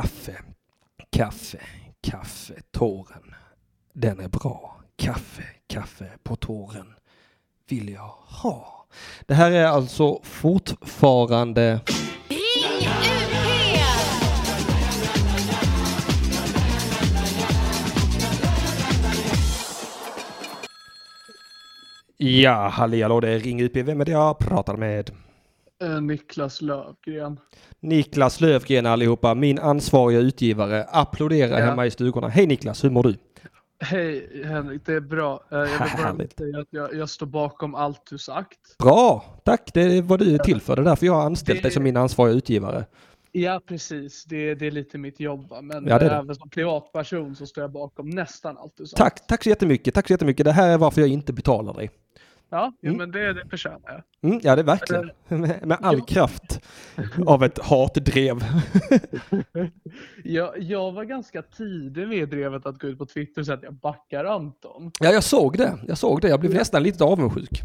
Kaffe, kaffe, kaffe, tåren. Den är bra. Kaffe, kaffe på tåren vill jag ha. Det här är alltså fortfarande Ja, halli hallå, det är Ring UP. Vem är det jag pratar med? Eh, Niklas Lövgren. Niklas Lövgren allihopa, min ansvariga utgivare. Applådera Ja. hemma i stugorna. Hej Niklas, hur mår du? Hej Henrik, det är bra. Eh, Jag vill bara säga att jag, jag står bakom allt du sagt. Bra, tack. Det vad du till för. Det är därför jag har anställt Det- dig som min ansvariga utgivare. Ja, precis. Det, det är lite mitt jobb. Men Ja, det det. även som privatperson så står jag bakom nästan allt du sagt. Tack, tack så jättemycket. Tack så jättemycket. Det här är varför jag inte betalar dig. Ja, Mm. men det, det förtjänar jag. Mm, ja, det är verkligen. Med, med all kraft av ett hatdrev. jag. Jag var ganska tidig med drevet att gå ut på Twitter och säga att jag backar Anton. Ja, jag såg det. Jag såg det. Jag blev nästan lite avundsjuk.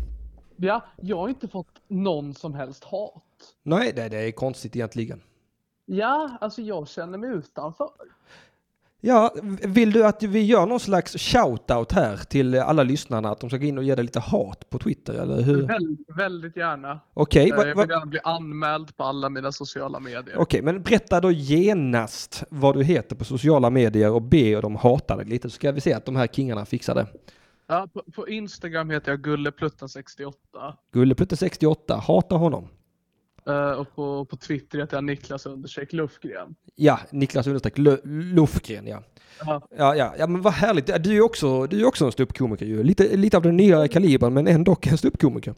Ja, jag har inte fått någon som helst hat. Nej, det, det är konstigt egentligen. Ja, alltså jag känner mig utanför. Ja, vill du att vi gör någon slags shout-out här till alla lyssnarna att de ska gå in och ge dig lite hat på Twitter, eller hur? Väldigt, väldigt gärna. Okej, va- Jag vill gärna bli anmäld på alla mina sociala medier. Okej, men berätta då genast vad du heter på sociala medier och be dem hata dig lite så ska vi se att de här kingarna fixar det. Ja, på, på Instagram heter jag Gulleplutten68. Gulleplutte68, hatar honom. Eh, och på, på Twitter heter jag Niklas understreck Lufgren. Ja, Niklas understreck Lu- Lufgren, ja. Ja. Ja, ja, ja, men vad härligt. Du är också, du är också en ståuppkomiker ju. Lite, lite av den nyare kalibern, men ändå en ståuppkomiker.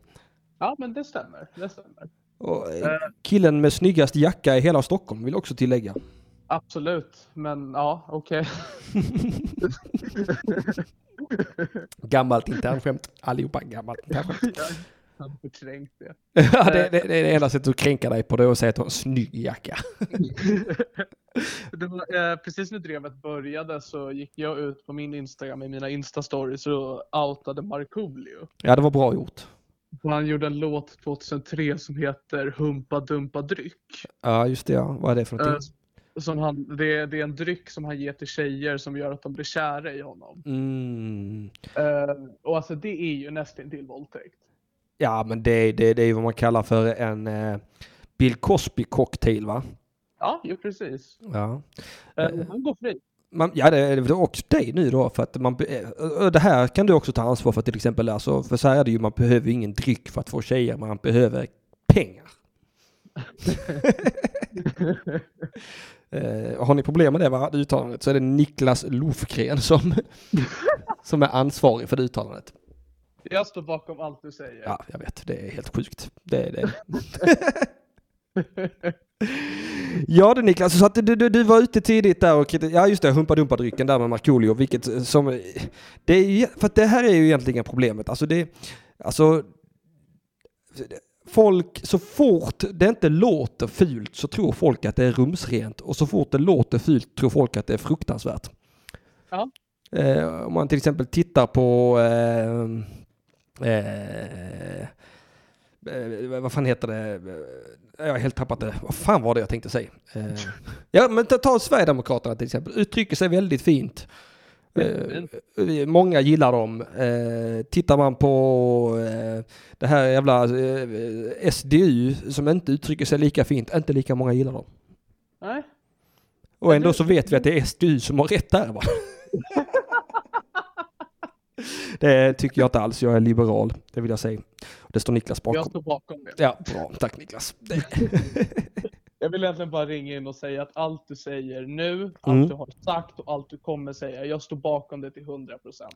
ja, men det stämmer. Det stämmer. Och eh, Eh. killen med snyggast jacka i hela Stockholm vill också tillägga. Absolut, men ja, okej. Gammalt internskämt. Allihopa gammalt internskämt. Hade förträngt det. ja, det, det, det är det enda sättet att kränka dig på det är att säga att du har en snygg jacka. det var, eh, precis när drevet började så gick jag ut på min Instagram i mina Insta-stories och outade Markoolio. Ja, det var bra gjort. Och han gjorde en låt 2003 som heter Humpa Dumpa Dryck. Ja, just det ja. Vad är det för Eh, någonting? som han, det, det är en dryck som han ger till tjejer som gör att de blir kära i honom. Mm. Eh, och alltså det är ju nästan till våldtäkt. Ja, men det, det, det är vad man kallar för en eh, Bill Cosby-cocktail, va? Ja, ju precis. Ja. Eh, han går fri. Man, ja, det är också dig nu då, för att man, eh, det här kan du också ta ansvar för till exempel, alltså, för så här är det ju, man behöver ingen dryck för att få tjejer, man behöver pengar. Eh, har ni problem med det va, det uttalandet så är det Niklas Lofgren som, som är ansvarig för det uttalandet. Jag står bakom allt du säger. Ja, jag vet, det är helt sjukt. Det är det. Ja du Niklas, så att du, du, du var ute tidigt där och ja just det, humpa dumpa drycken där med Markoolio, vilket som, det är för det här är ju egentligen problemet, alltså det, alltså folk, så fort det inte låter fult så tror folk att det är rumsrent och så fort det låter fult tror folk att det är fruktansvärt. Ja. Eh, om man till exempel tittar på eh, eh, eh, vad fan heter det? Eh, Jag har helt tappat det. Vad fan var det jag tänkte säga? Eh, ja, men ta, ta Sverigedemokraterna till exempel. Uttrycker sig väldigt fint. Eh, eh, många gillar dem. Eh, tittar man på eh, det här jävla eh, SDU som inte uttrycker sig lika fint, inte lika många gillar dem. Nej. Och ändå så vet vi att det är SDU som har rätt där va? Det tycker jag inte alls. Jag är liberal, det vill jag säga. Det står Niklas Jag bakom. står bakom det. Ja, bra. Tack Niklas. Jag vill egentligen bara ringa in och säga att allt du säger nu, allt Mm. du har sagt och allt du kommer säga, jag står bakom det till 100%.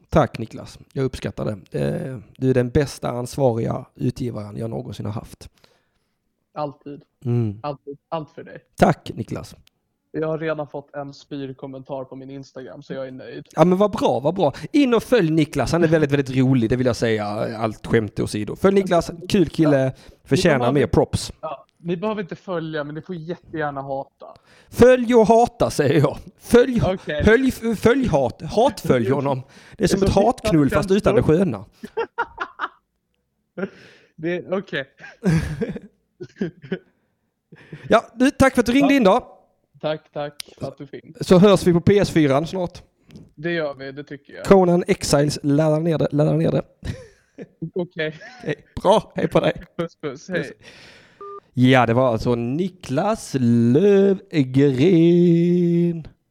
Tack Niklas. Jag uppskattar det. Eh, Du är den bästa ansvariga utgivaren jag någonsin har haft. Alltid. Mm. Alltid. Allt för dig. Tack Niklas. Jag har redan fått en spyrkommentar på min Instagram så jag är nöjd. Ja men vad bra, vad bra. In och följ Niklas, han är väldigt, väldigt rolig, det vill jag säga, allt skämt åsido. Följ Niklas, kul kille, förtjänar mer props. Ja, ni behöver inte följa men ni får jättegärna hata. Följ och hata säger jag. Följ, Okej. följ, följ hat, hatfölj honom. Det är som Det är ett hatknull fast utan det sköna. Okej. Ja, du, tack för att du ringde in då. Tack, tack för att du finns. Så hörs vi på PS4 snart. Det gör vi, det tycker jag. Conan Exiles laddar ner det, laddar ner det. Okej. Hej. Bra, hej på dig. Puss puss, hej. Ja, det var alltså Niklas Lövgren.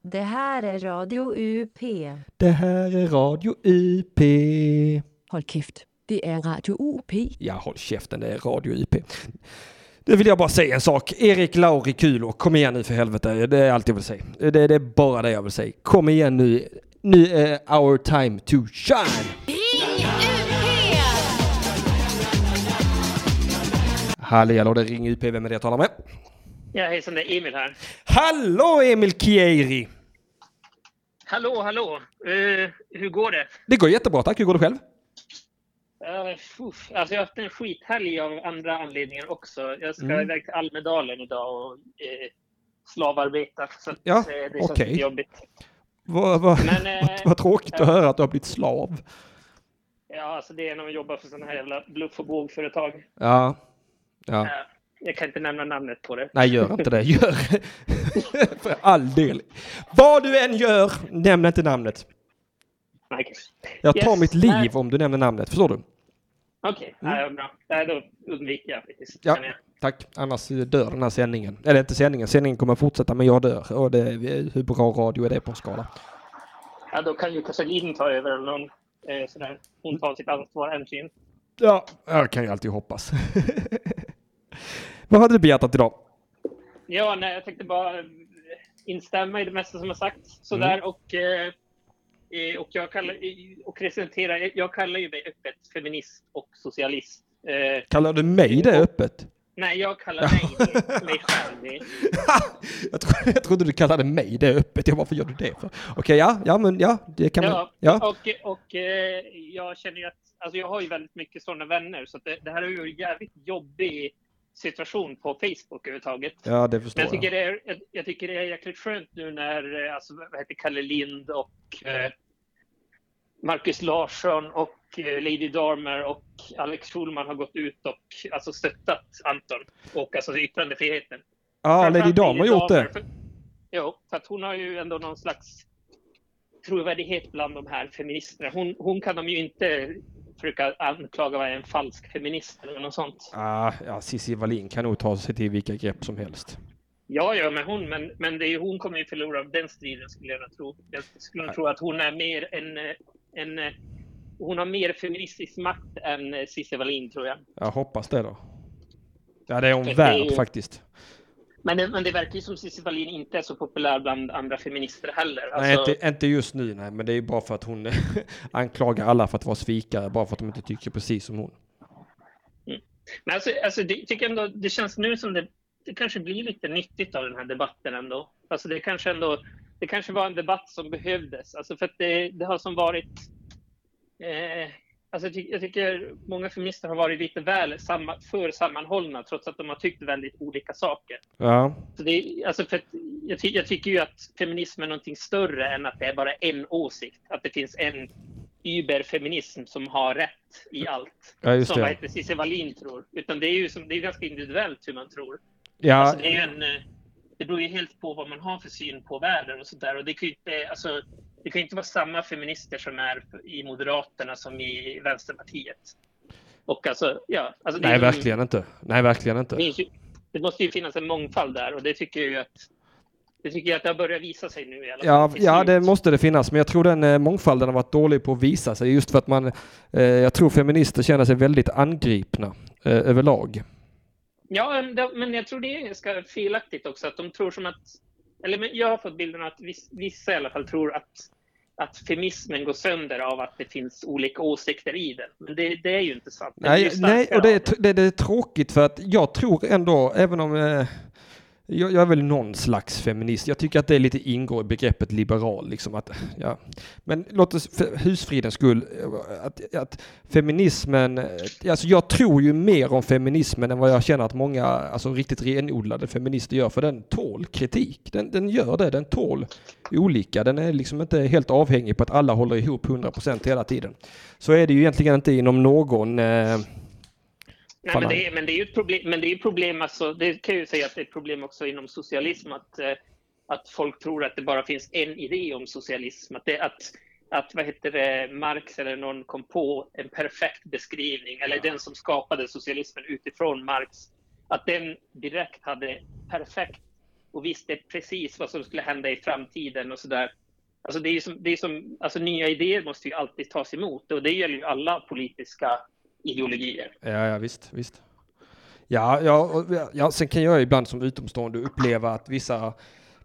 Det här är Radio UP. Det här är Radio UP. Håll käft. Det är Radio UP. Ja, håll käften, det är Radio UP. Nu vill jag bara säga en sak. Erik Lauri Kulo, kom igen nu för helvete. Det är allt jag vill säga. Det, det är bara det jag vill säga. Kom igen nu. Nu är our time to shine. Halli hallå, det är Ring UP. Vem är det jag talar med? Ja, hejsan, det är Emil här. Hallå Emil Kieri! Hallå, hallå! Eh, hur går det? Det går jättebra, tack. Hur går det själv? Uh, alltså jag har haft en skithelg av andra anledningar också. Jag ska Mm. iväg till Almedalen idag och eh, slavarbeta. Så att, Ja, eh, det känns okej. lite jobbigt. Vad, Men, eh, vad, vad tråkigt att ja. höra att du har blivit slav. Ja, alltså det är när man jobbar för sådana här jävla bluff och bågföretag. Ja. ja. Eh, jag kan inte nämna namnet på det. Nej, gör inte det. Gör. För all del. Vad du än gör, nämn inte namnet. Okej, Jag tar Yes, mitt liv om du nämner namnet. Förstår du? okay. ja, bra. Nej, då undviker jag faktiskt. Ja, tack. Annars dör den här sändningen. Eller inte sändningen. Sändningen kommer fortsätta, men jag dör. Och det, hur bra radio är det på en skala? ja, då kan ju Casalin ta över eller någon. Eh, sådär. Hon tar sitt ansvar äntligen. Ja, jag kan ju alltid hoppas. Vad hade du hjärtat idag? Ja, nej, jag tänkte bara eh, instämma i det mesta som har sagts. Sådär, Mm. och, eh, och jag kallar, och representerar, jag kallar ju mig öppet feminist och socialist. Eh, Kallar du mig det öppet? nej, jag kallar mig, det, mig själv det. Jag, tro, jag trodde du kallade mig det öppet. Jag varför gör du det? Okej, ja, ja, men ja, det kan man. Ja, Ja, och, och eh, jag känner ju att, alltså jag har ju väldigt mycket sådana vänner, så att det, det här är ju en jävligt jobbig situation på Facebook överhuvudtaget. ja det Men förstår jag tycker, jag. det är, jag, jag tycker det är jäkligt skönt nu när eh, alltså, vad heter Kalle Lind och eh, Marcus Larsson och eh, Lady Darmer och Alex Schulman har gått ut och alltså, stöttat Anton och alltså yttrandefriheten. Ja, Lady Framförallt Dam har gjort Damer, det. För, jo, för att hon har ju ändå någon slags trovärdighet bland de här feministerna. Hon, hon kan de ju inte försöka anklaga vara en falsk feminist eller något sånt. Ah, ja, Cissi Wallin kan nog ta sig till vilka grepp som helst. Ja, ja, men hon, men, men det är hon kommer ju förlora den striden skulle jag tro. Jag skulle nog tro att hon är mer en, eh, en eh, hon har mer feministisk makt än eh, Cissi Wallin tror jag. Jag hoppas det då. Ja, det är hon Det värd ju- faktiskt. Men det, men det verkar ju som Cissi Wallin inte är så populär bland andra feminister heller. Nej, Alltså, inte, inte just nu, nej, men det är ju bara för att hon anklagar alla för att vara svikare, bara för att de inte tycker precis som hon. Men alltså, alltså det, tycker ändå, det känns nu som det, det kanske blir lite nyttigt av den här debatten ändå. Alltså det kanske ändå, det kanske var en debatt som behövdes. Alltså för att det, det har som varit, eh, alltså jag, ty, jag tycker många feminister har varit lite väl samma, för sammanhållna trots att de har tyckt väldigt olika saker. Ja, Så det, alltså för jag, ty, jag tycker ju att feminism är någonting större än att det är bara en åsikt. Att det finns en überfeminism som har rätt i allt. Ja, som det. vad heter Cissi Wallin tror. Utan det är ju som, det är ganska individuellt hur man tror. ja, Alltså det, är en, eh, det beror ju helt på vad man har för syn på världen och sådär. Och det kan ju inte, alltså, det kan ju inte vara samma feminister som är i Moderaterna som i Vänsterpartiet. Och alltså, ja. Alltså nej ju- verkligen inte. Nej, verkligen det, inte. ju, det måste ju finnas en mångfald där och det tycker jag ju att det tycker jag att det har börjat visa sig nu i alla Ja, fall. ja, slut. det måste det finnas, men jag tror den eh, mångfalden har varit dålig på att visa sig just för att man, eh, jag tror feminister känner sig väldigt angripna eh, överlag. Ja, men jag tror det är ganska felaktigt också att de tror som att, eller jag har fått bilden att viss, vissa i alla fall tror att, att feminismen går sönder av att det finns olika åsikter i den. Men det, det är ju inte sant. Nej, nej och det är, det, det är tråkigt för att jag tror ändå, även om eh, jag, jag är väl någon slags feminist. Jag tycker att det lite ingår i begreppet liberal. Liksom att, ja. Men låt oss för husfridens skull, att, att feminismen, alltså jag tror ju mer om feminismen än vad jag känner att många alltså riktigt renodlade feminister gör, för den tål kritik. Den, den gör det, den tål olika. Den är liksom inte helt avhängig på att alla håller ihop 100% hela tiden. Så är det ju egentligen inte inom någon eh, Nej, men, det är, men det är ju ett problem, men det är problem alltså, det kan jag ju säga att det är ett problem också inom socialism att, eh, att folk tror att det bara finns en idé om socialism. Att, det, att, att vad heter det, Marx eller någon kom på en perfekt beskrivning, eller den som skapade socialismen utifrån Marx, att den direkt hade perfekt och visste precis vad som skulle hända i framtiden och sådär. Alltså det är som, det är som, alltså nya idéer måste ju alltid tas emot och det gäller ju alla politiska ideologier. Ja, ja visst, visst. Ja, ja, ja, ja, sen kan jag ibland som utomstående uppleva att vissa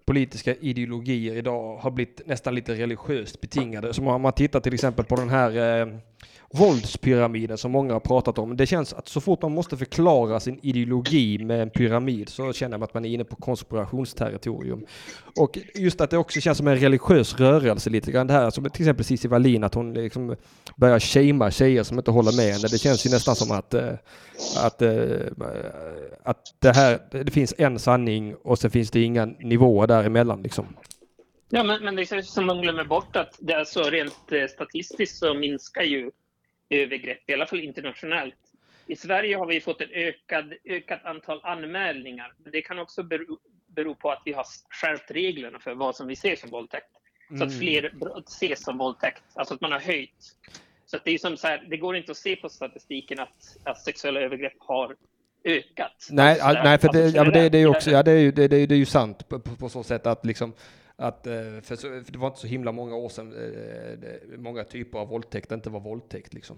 politiska ideologier idag har blivit nästan lite religiöst betingade. Som om man tittar till exempel på den här eh, våldspyramiden som många har pratat om. Det känns att så fort man måste förklara sin ideologi med en pyramid så känner man att man är inne på konspirationsterritorium. Och just att det också känns som en religiös rörelse lite grann det här, som till exempel Cissi Wallin, att hon liksom börjar shamea tjejer som inte håller med henne. Det känns ju nästan som att, eh, att, eh, att det här, det finns en sanning och sen finns det inga nivåer däremellan liksom. Ja, men, men det är som man glömmer bort att det är så rent eh, statistiskt så minskar ju övergrepp, i alla fall internationellt. I Sverige har vi fått ett ökad, ökat antal anmälningar. Men det kan också bero, bero på att vi har skärpt reglerna för vad som vi ser som våldtäkt. Så att Mm. fler brott ses som våldtäkt. Alltså att man har höjt. Så det är som så här, det går inte att se på statistiken att, att sexuella övergrepp har ökat. Nej, Alltså, all, nej för det, ja, men det, det är ju generellt. också, ja, det är ju, det, det, är- det är ju sant på, på, på så sätt att liksom Att, eh, för, så, för det var inte så himla många år sedan eh, det, många typer av våldtäkt inte var våldtäkt liksom.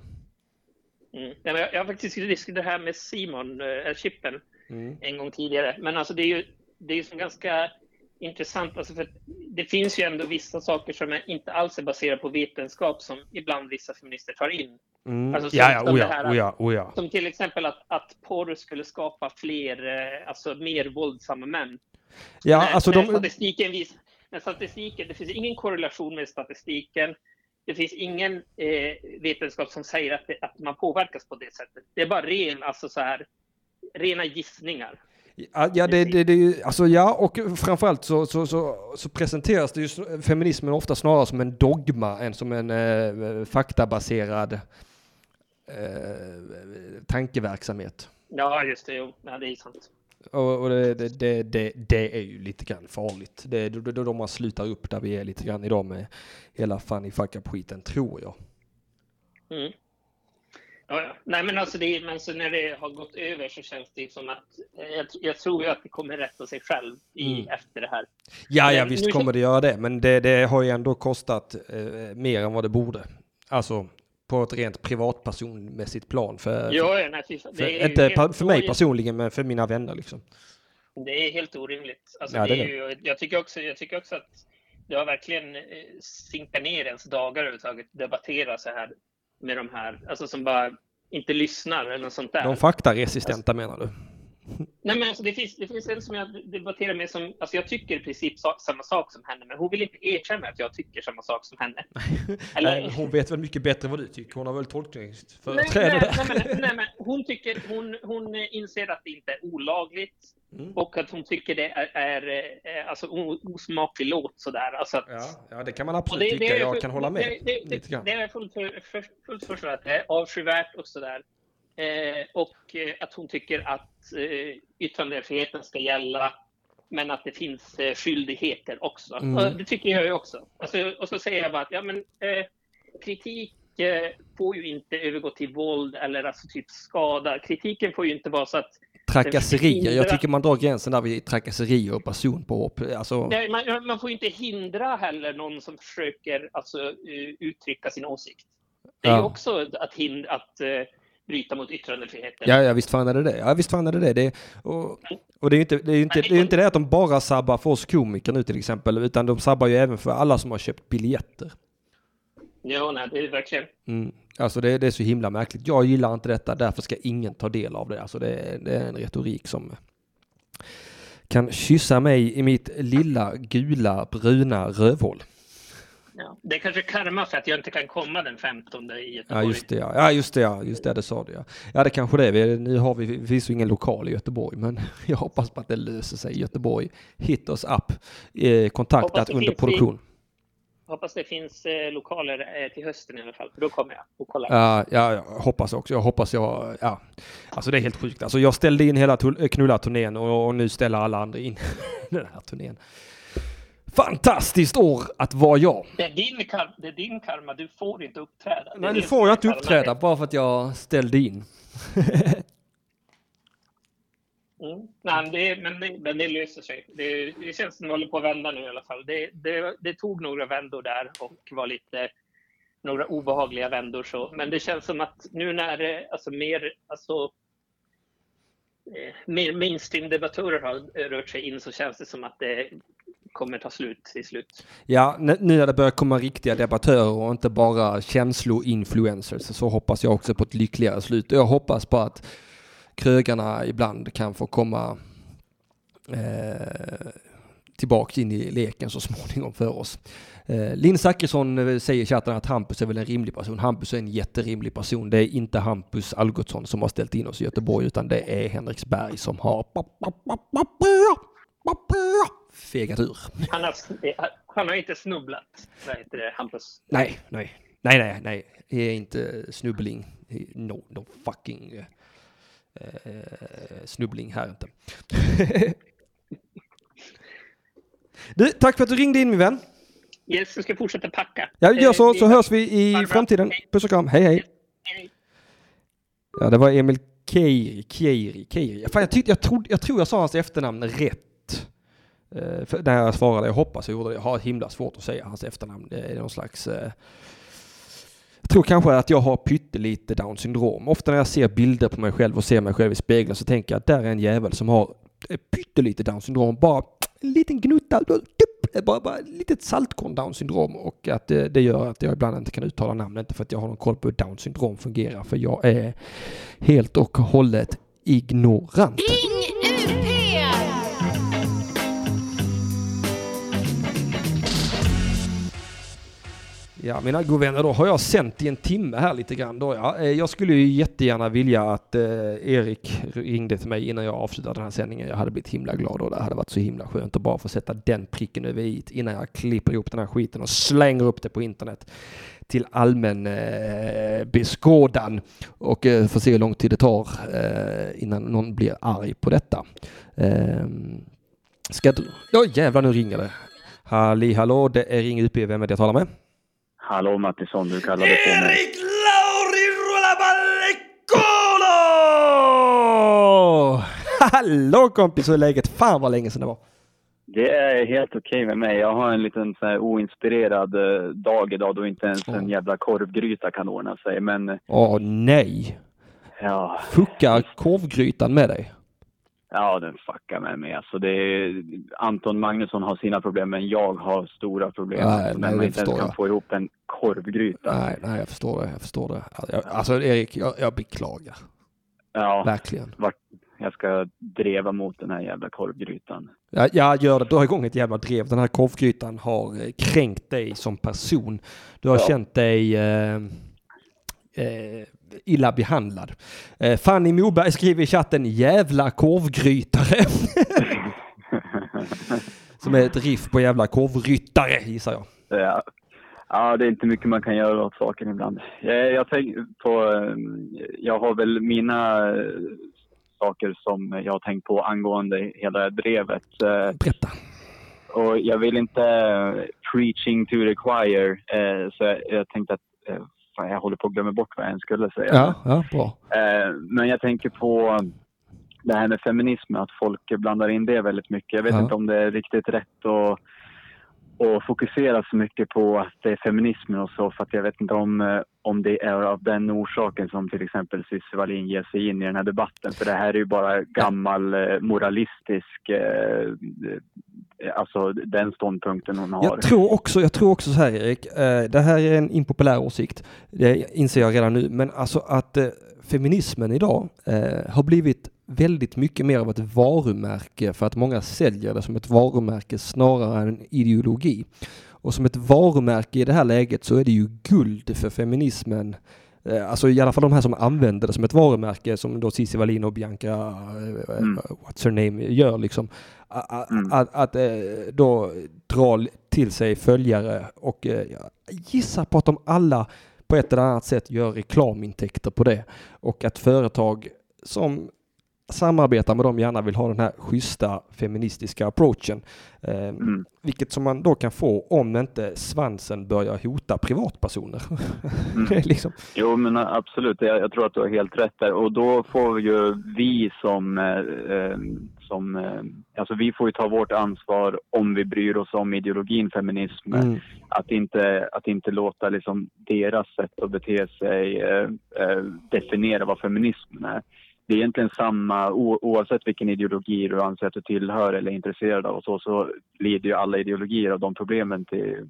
Mm. Men jag, jag har faktiskt diskuterat det här med Simon, äh, Chippen, Mm. en gång tidigare. Men alltså det är ju, det är ju som ganska intressant, alltså för det finns ju ändå vissa saker som inte alls är baserade på vetenskap som ibland vissa feminister tar in. Mm. Alltså, som- ja, ja, som oh det ja, här- oh ja, oh ja. Som till exempel att, att porr skulle skapa fler, alltså mer våldsamma män. Ja, när, alltså när de, statistiken visar, när statistiken, det finns ingen korrelation med statistiken. Det finns ingen eh, vetenskap som säger att, det, att man påverkas på det sättet. Det är bara ren, alltså så här, rena gissningar. Ja, ja, det, det, det, alltså ja, och framförallt så, så, så, så presenteras det ju feminismen ofta snarare som en dogma än som en eh, faktabaserad eh, tankeverksamhet. Ja, just det. Jo. Ja, det är sant. Och, och det, det, det, det, är ju lite grann farligt. Det är då, då, man slutar upp där vi är lite grann idag med hela funny fuck up skiten, tror jag. Mm. Ja, ja. Nej, men alltså, det, men så när det har gått över så känns det som att eh, jag, jag tror ju att det kommer rätta sig själv i, Mm. efter det här. Ja, ja Men visst kommer det göra det, men det, det har ju ändå kostat eh, mer än vad det borde. Alltså på ett rent privatpersonmässigt plan. För, Ja, nej, för, Det ju inte för mig personligen, men för mina vänner liksom. Det är helt orimligt. Alltså, Ja, det det är är ju, jag, tycker också, jag tycker också att det har verkligen eh, sinkat ner ens dagar överhuvudtaget debattera så här med de här, alltså som bara inte lyssnar eller något sånt där. De faktaresistenta menar du? Nej, men alltså, det, finns, det finns en som jag debatterar med som, alltså jag tycker i princip sa, samma sak som henne, men hon vill inte erkänna att jag tycker samma sak som henne. Eller- Nej, hon vet väl mycket bättre vad du tycker. Hon har väl Nej, tolkningsföreträde nej, där. nej, men, nej, men hon, tycker, hon, hon inser att det inte är olagligt Mm. och att hon tycker det är, är, eh, alltså, osmaklig låt sådär. Alltså att, Ja, ja, det kan man absolut tycka. är Jag full- kan hålla med Det, det, lite det, det är fullt, för, fullt förstått att det är avskyvärt och sådär. Eh, och eh, att hon tycker att eh, yttrandefriheten ska gälla, men att det finns eh, skyldigheter också. Mm. Det tycker jag ju också. Alltså, och så säger jag bara att ja, men, eh, kritik eh, får ju inte övergå till våld eller alltså typ skada. Kritiken får ju inte vara så att Trakasserier. Jag tycker man drar gränsen där vid trakasserier och personpåhopp. Alltså, Nej, man, man får ju inte hindra heller någon som försöker alltså, eh, uttrycka sin åsikt. Det är ju Ja. också att, hindra, att bryta mot yttrandefriheten. Ja, ja, visst fan är det det. Ja, visst fan är det det. det och, och det är ju inte det, är inte, det, är inte det att de bara sabbar för oss komiker nu till exempel, utan de sabbar ju även för alla som har köpt biljetter. Ja, nej, det är verkligen. Mm. Alltså det, det är så himla märkligt. Jag gillar inte detta, därför ska ingen ta del av det. Alltså det, är- det är en retorik som kan kyssa mig i mitt lilla gula bruna rövhål. Ja. Det är kanske karma för att jag inte kan komma den 15 i Göteborg. Ja just det ja. ja, just det ja, just det, det sa du ja. Ja det kanske det är. Vi- Nu har vi, ju ingen lokal i Göteborg, men jag hoppas på att det löser sig i Göteborg. Hit oss up, eh, kontaktat under finns i- produktion. Hoppas det finns eh, lokaler eh, till hösten i alla fall, för då kommer jag och kollar. Ja, ja, jag hoppas också. Jag hoppas jag, ja. Alltså det är helt sjukt. Alltså jag ställde in hela knulla-turnén och, och nu ställer alla andra in den här turnén. Fantastiskt år att vara jag. Det, är din kar- det är din karma, du får inte uppträda. Nej, nu får jag inte karma. uppträda bara för att jag ställde in. Mm. Nej, men det, men, det, men det löser sig. Det, det känns som det håller på att vända nu i alla fall. Det, det, det tog några vändor där och var lite några obehagliga vändor så. Men det känns som att nu när det, alltså mer, alltså eh, mer mainstream-debattörer har rört sig in så känns det som att det kommer ta slut till slut. Ja, nu när det börjar komma riktiga debattörer och inte bara känsloinfluencers så hoppas jag också på ett lyckligare slut. Jag hoppas på att krögarna ibland kan få komma eh, tillbaka in i leken så småningom för oss. Eh, Linn Zachrisson eh, säger i chatten att Hampus är väl en rimlig person. Hampus är en jätterimlig person. Det är inte Hampus Algotsson som har ställt in oss i Göteborg utan det är Henriksberg som har fegat ur. Han har, han har inte snubblat, vad heter det, Hampus? Nej, nej, nej, nej, nej. Det är inte snubbling. No, no fucking eh, eh, snubbling här inte. du, tack för att du ringde in min vän. Yes, jag ska fortsätta packa. Ja, gör så, Eh, så hörs vi i framtiden. Puss och kram, hej hej. Hej. Ja, det var Emil Keiri, Keiri, Keiri. Fan, jag, tyckte, jag, trodde, jag tror jag sa hans efternamn rätt. Eh, för när jag svarade, jag hoppas jag gjorde det, jag har himla svårt att säga hans efternamn. Det är någon slags... Eh, jag tror kanske att jag har pyttelite down syndrom. Ofta när jag ser bilder på mig själv och ser mig själv i spegeln så tänker jag att där är en jävel som har pyttelite down syndrom. Bara en liten gnutta, bara, bara ett litet saltkorn down syndrom och att det, det gör att jag ibland inte kan uttala namn. Inte för att jag har någon koll på hur down syndrom fungerar för jag är helt och hållet ignorant. Ja, mina goda vänner, då har jag sänt i en timme här lite grann då. Ja. Eh, jag skulle ju jättegärna vilja att eh, Erik ringde till mig innan jag avslutade den här sändningen. Jag hade blivit himla glad och det hade varit så himla skönt att bara få sätta den pricken över i innan jag klipper ihop den här skiten och slänger upp det på internet till allmän eh, beskådan och eh, får se hur lång tid det tar eh, innan någon blir arg på detta. Eh, ska du... Ja jävlar nu ringer det. Halli hallå, det är Ring UP. Vem är det jag talar med? Hallå Mattisson, du kallade på mig. Erik Lauri Rullabalekolo! Hallå kompis, hur är läget? Fan vad länge sedan det var. Det är helt okej med mig. Jag har en liten så här oinspirerad eh, dag idag då inte ens en jävla korvgryta kan ordna sig. Men eh, Åh nej. ja, Fuckar korvgrytan med dig? ja, den fuckar med mig. Alltså det är, Anton Magnusson har sina problem men jag har stora problem. Nej, Alltså, nej, man inte ens kan jag. få ihop en korvgryta. Nej, nej, jag förstår det. Jag förstår det. Alltså Erik, jag, jag beklagar. Ja, Verkligen. vart jag ska dreva mot den här jävla korvgrytan. Jag, jag gör det. Har igång ett jävla drev. Den här korvgrytan har eh, kränkt dig som person. Du har Ja. känt dig eh, eh, illa behandlad. Eh, Fanny Moberg skriver i chatten jävla korvgrytare. som är ett riff på jävla korvryttare gissar jag. Ja. Ja, det är inte mycket man kan göra åt saken ibland. Jag, jag, tänk på, eh, jag har väl mina eh, saker som jag har tänkt på angående hela drevet. eh, Berätta. Och jag vill inte eh, preaching to the choir, så jag, tänkte att fan, jag håller på att glömma bort vad jag ens skulle säga. Ja, ja, bra. Men jag tänker på det här med feminism, att folk blandar in det väldigt mycket. Jag vet Ja. inte om det är riktigt rätt att, att fokusera så mycket på att det är feminismen och så, för att jag vet inte om, eh, om det är av den orsaken som till exempel Cissi Wallin ger sig in i den här debatten. För det här är ju bara gammal eh, moralistisk, eh, alltså den ståndpunkten hon har. Jag tror också, jag tror också så här Erik, det här är en impopulär åsikt, det inser jag redan nu, men alltså att feminismen idag har blivit väldigt mycket mer av ett varumärke för att många säljer det som ett varumärke snarare än en ideologi. Och som ett varumärke i det här läget så är det ju guld för feminismen Eh, Alltså i alla fall de här som använder det som ett varumärke som då Cissi Wallin och Bianca, eh, Mm. what's her name, gör liksom. Mm. Att, att eh, då dra till sig följare och eh, gissar på att de alla på ett eller annat sätt gör reklamintäkter på det. Och att företag som samarbetar med dem gärna vill ha den här schyssta feministiska approachen. Eh, Mm. Vilket som man då kan få om inte svansen börjar hota privatpersoner. Mm. Liksom, Jo, men absolut. Jag, jag tror att du har helt rätt där. Och då får ju vi som... Eh, eh, som eh, alltså vi får ju ta vårt ansvar om vi bryr oss om ideologin feminism. mm. Att, inte, att inte låta liksom deras sätt att bete sig eh, eh, definiera vad feminism är. Det är egentligen samma, oavsett vilken ideologi du anser att du tillhör eller är intresserad av och så, så lider ju alla ideologier av de problemen till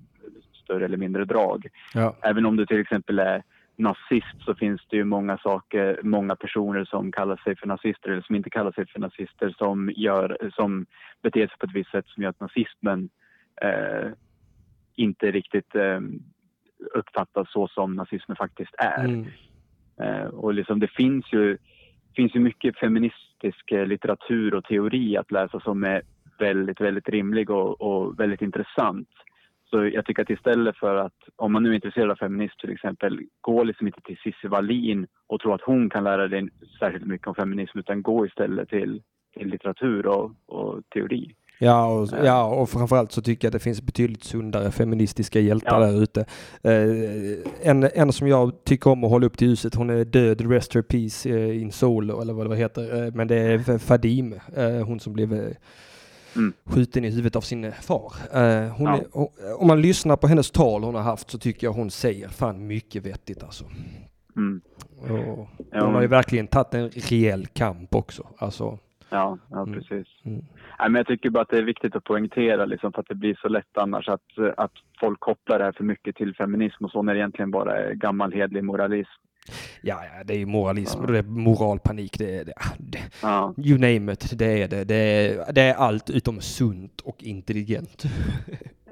större eller mindre drag. Ja. Även om du till exempel är nazist så finns det ju många saker, många personer som kallar sig för nazister eller som inte kallar sig för nazister som, gör, som beter sig på ett visst sätt som gör att nazismen eh, inte riktigt eh, uppfattas så som nazismen faktiskt är. Mm. Eh, och liksom det finns ju, finns ju mycket feministisk eh, litteratur och teori att läsa som är väldigt, väldigt rimlig och, och väldigt intressant. Så jag tycker att istället för att, om man nu är intresserad av feminism till exempel, gå liksom inte till Cissi Wallin och tro att hon kan lära dig särskilt mycket om feminism, utan gå istället till, till litteratur och, och teori. Ja, och, ja, och framförallt så tycker jag att det finns betydligt sundare feministiska hjältar Ja. där ute. Eh, en, en som jag tycker om att hålla upp till ljuset, hon är död, rest her peace eh, in soul, eller vad det heter. Eh, men det är F- Fadime, eh, hon som blev eh, Mm. skjuten i huvudet av sin eh, far. Eh, hon Ja. är, om man lyssnar på hennes tal hon har haft så tycker jag hon säger fan mycket vettigt alltså. Mm. Och hon har ju verkligen tagit en rejäl kamp också. Alltså, Ja, ja Mm. precis. mm. Nej, men jag tycker bara att det är viktigt att poängtera liksom, för att det blir så lätt annars att, att folk kopplar det här för mycket till feminism och så när det egentligen bara är gammal hedlig moralism. ja, ja, det är ju moralism och det är moralpanik. Det är, det, det, Ja. you name it, det är det. Det är, det är allt utom sunt och intelligent.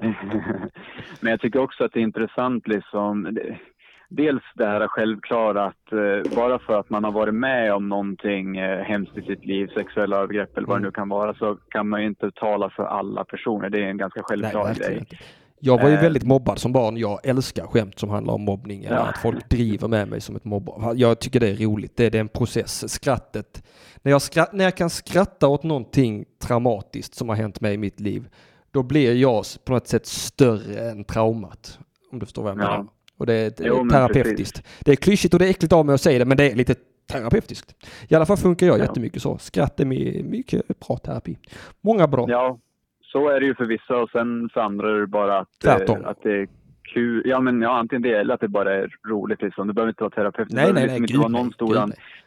Men jag tycker också att det är intressant liksom. det- Dels det här självklara att eh, bara för att man har varit med om någonting eh, hemskt i sitt liv, sexuella övergrepp eller vad det nu kan vara, så kan man ju inte tala för alla personer. Det är en ganska självklar verkligen grej. inte. Jag var ju Eh. väldigt mobbad som barn. Jag älskar skämt som handlar om mobbning. eller Ja. Att folk driver med mig som ett mobbar. Jag tycker det är roligt. Det är, en process. Skrattet. När jag, skratt, när jag kan skratta åt någonting traumatiskt som har hänt mig i mitt liv, då blir jag på något sätt större än traumat. Om du förstår vad jag Ja. Och det är, det Jo, terapeutiskt. Det är klyschigt och det är äckligt av mig att säga det, men det är lite terapeutiskt. I alla fall funkar jag Ja. jättemycket så. Skratt är my- mycket bra terapi. Många bra. Ja, så är det ju för vissa och sen för andra är det bara att, Tvärtom. eh, att det är kul. Ja, men ja, antingen det eller att det bara är roligt liksom. Det behöver inte vara terapeut. Det Nej, behöver nej, liksom nej, inte gud någon stor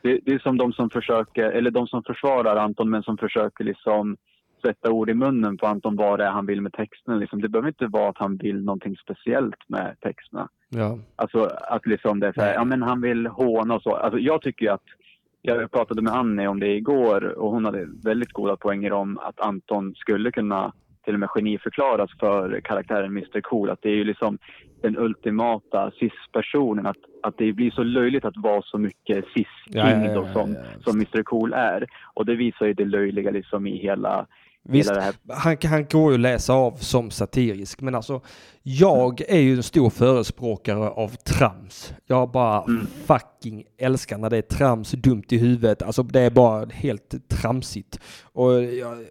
det, det är som de som försöker, eller de som försvarar Anton men som försöker liksom sätta ord i munnen på Anton vad det är han vill med texterna. Liksom. Det behöver inte vara att han vill någonting speciellt med texterna. Ja. Alltså att liksom det är så här, ja men han vill håna och så. Alltså jag tycker ju att, jag pratade med Annie om det igår och hon hade väldigt goda poänger om att Anton skulle kunna till och med geniförklaras för karaktären Mr Cool. Att det är ju liksom den ultimata cis-personen. Att, att det blir så löjligt att vara så mycket cis-king Ja, ja, ja, som, som Mr Cool är. Och det visar ju det löjliga liksom i hela, Visst, han, han går ju att läsa av som satirisk, men alltså jag är ju en stor förespråkare av trams. Jag bara Mm. fucking älskar när det är trams, dumt i huvudet, alltså det är bara helt tramsigt. Och jag,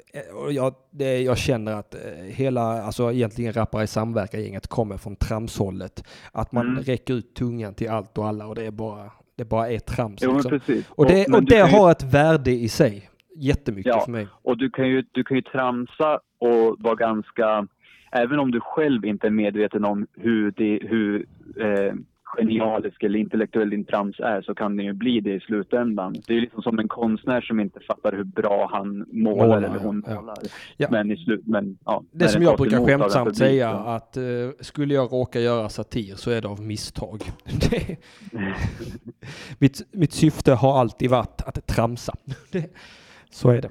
och jag, det, jag känner att eh, hela, alltså egentligen rappare i samverkan-gänget kommer från tramshållet. Att man Mm. räcker ut tungan till allt och alla och det är bara, det bara är trams. Jo, liksom. Och det, och det har ett värde i sig. Jättemycket Ja. för mig. Och du kan ju, du kan ju tramsa och vara ganska, även om du själv inte är medveten om hur, det, hur eh, genialisk eller intellektuell din trams är så kan det ju bli det i slutändan. Det är liksom som en konstnär som inte fattar hur bra han målar, Målar, eller hon ja. målar. Ja. Men i slut, men ja. Det som jag brukar skämtsamt säga att eh, skulle jag råka göra satir så är det av misstag. Mitt, mitt syfte har alltid varit att tramsa. Så är det.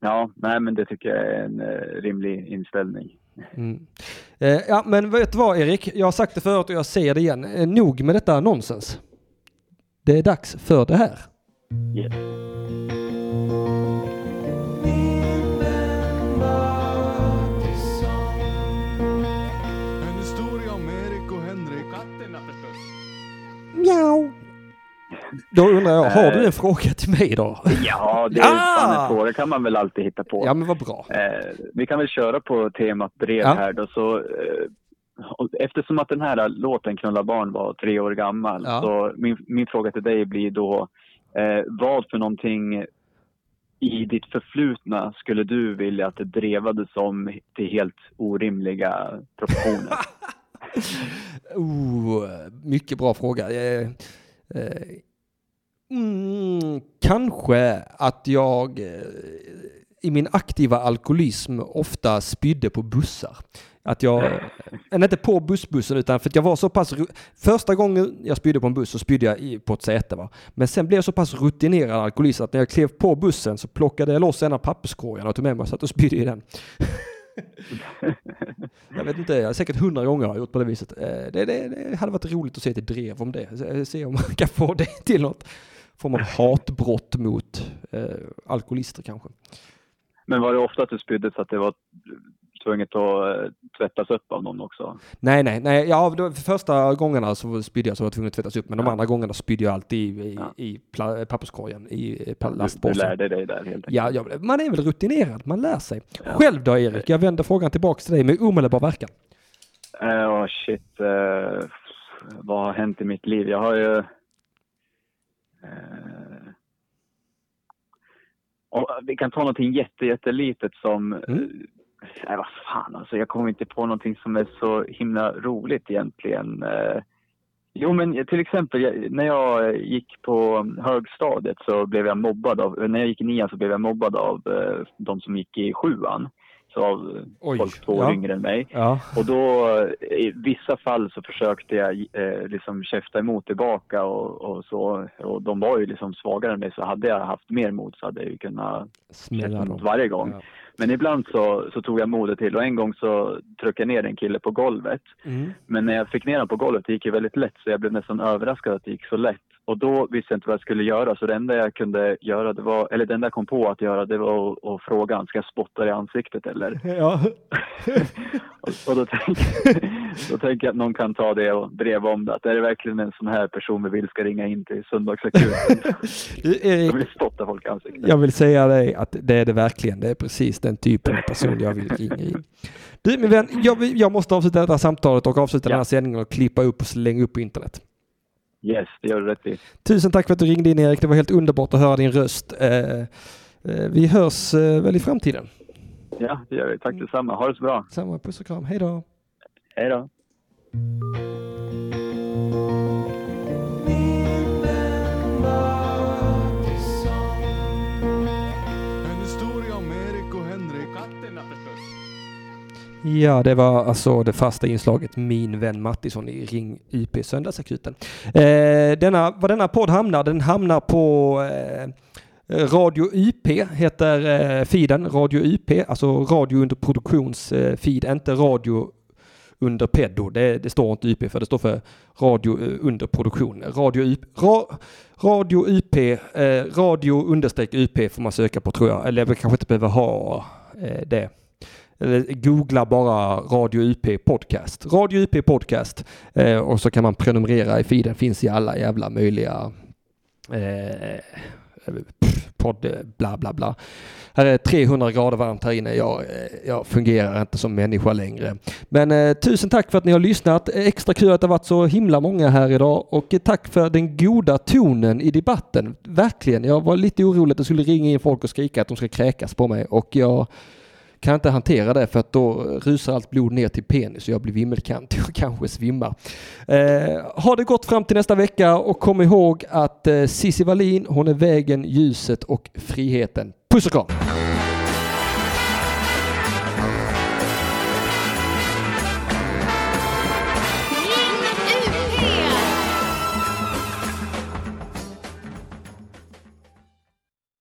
Ja, nej men det tycker jag är en eh, rimlig inställning. Mm. Eh, ja, men vet du vad Erik? Jag har sagt det förut och jag säger det igen. Eh, nog med detta nonsens. Det är dags för det här. Yes. En Då undrar jag, har du en fråga till mig då? Ja, det är fan en fråga kan man väl alltid hitta på. Ja, men vad bra. Eh, vi kan väl köra på temat brev Ja. här då. Så, eh, eftersom att den här låten Knulla barn var tre år gammal. Ja. Så min, min fråga till dig blir då eh, vad för någonting i ditt förflutna skulle du vilja att det drevades om till helt orimliga proportioner? Oh, mycket bra fråga. Eh, eh, mm, kanske att jag eh, i min aktiva alkoholism ofta spydde på bussar. Att jag, eh, inte på bussbussen utan för att jag var så pass, första gången jag spydde på en buss så spydde jag på ett säte va. Men sen blev jag så pass rutinerad alkoholist att när jag klev på bussen så plockade jag loss en av papperskorgarna och tog med mig och satt och spydde i den. Jag vet inte, jag har säkert hundra gånger har jag gjort på det viset. Eh, Det, det, det hade varit roligt att se ett drev om det. Se- Se om man kan få det till något form av hatbrott mot eh, alkoholister kanske. Men var det ofta att du spydde så att det var tvunget att eh, tvättas upp av någon också? Nej, nej, nej. Ja, för första gångerna så spydde jag så var jag tvungen att tvättas upp. Men de andra gångerna spydde jag alltid i, i, i pla- papperskorgen, i eh, pa- Du, du lastpåsen. lärde dig där helt enkelt? Ja, ja, man är väl rutinerad, man lär sig. Själv då Erik, jag vänder frågan tillbaka till dig med omedelbar verkan. Ja, shit. eh, vad har hänt i mitt liv? Jag har ju... eh, Och vi kan ta någonting jätte, jättelitet som... Mm. Nej, vad fan alltså. Jag kommer inte på någonting som är så himla roligt egentligen. Eh, Jo, men till exempel när jag gick på högstadiet så blev jag mobbad av, när jag gick i nian så blev jag mobbad av eh, de som gick i sjuan. Av Oj, folk två år ja. yngre än mig. Ja. Och då i vissa fall så försökte jag eh, liksom käfta emot tillbaka och, och så. Och de var ju liksom svagare än mig så hade jag haft mer mod så hade jag ju kunnat Smälla dem. varje gång. Ja. Men ibland så, så tog jag modet till och en gång så tryckte jag ner en kille på golvet. Mm. Men när jag fick ner honom på golvet det gick det väldigt lätt så jag blev nästan överraskad att det gick så lätt. Och då visste jag inte vad jag skulle göra så det enda jag kunde göra, det var, eller det enda jag kom på att göra det var att, att fråga han, ska jag spotta i ansiktet eller? Ja. Och, och då, tänker, då tänker jag att någon kan ta det och breva om det. Att är det verkligen en sån här person vi vill ska ringa in till Söndagsakuten? Som vill spotta folk i ansiktet. jag vill säga dig att det är det verkligen. Det är precis den typen av person jag vill ringa in. Du min vän, jag, jag måste avsluta det här samtalet och avsluta den här sändningen och klippa upp och slänga upp på internet. Yes, det gör du rätt i. Tusen tack för att du ringde in Erik. Det var helt underbart att höra din röst. Eh, eh, vi hörs eh, väl i framtiden. Ja, det gör vi. Tack detsamma. Ha det så bra. Samma puss och kram. Hej då. Hej då. Ja, det var alltså det fasta inslaget Min vän Mattisson i Ring UP Söndagsakuten. Eh, denna, var denna podd hamnar, den hamnar på eh, Radio UP heter eh, feeden, Radio UP, alltså radio under produktions eh, feed, inte radio under peddo, Det, det står inte UP för det står för radio eh, under produktion. Radio UP, ra, radio UP, eh, radio understreck UP får man söka på tror jag. Eller vi kanske inte behöver ha eh, det. Eller googla bara Radio UP Podcast. Radio UP Podcast. Eh, och så kan man prenumerera i feeden. Finns i alla jävla möjliga eh, podd, eh, bla bla bla. Här är 300 grader varmt här inne. Jag, eh, jag fungerar inte som människa längre. Men eh, tusen tack för att ni har lyssnat. Extra kul att det har varit så himla många här idag och eh, tack för den goda tonen i debatten. Verkligen. Jag var lite orolig att det skulle ringa in folk och skrika att de ska kräkas på mig och jag kan inte hantera det för att då rusar allt blod ner till penis och jag blir vimmelkantig och kanske svimmar. Eh, ha det gott fram till nästa vecka och kom ihåg att eh, Cissi Wallin, hon är vägen, ljuset och friheten. Puss och kram!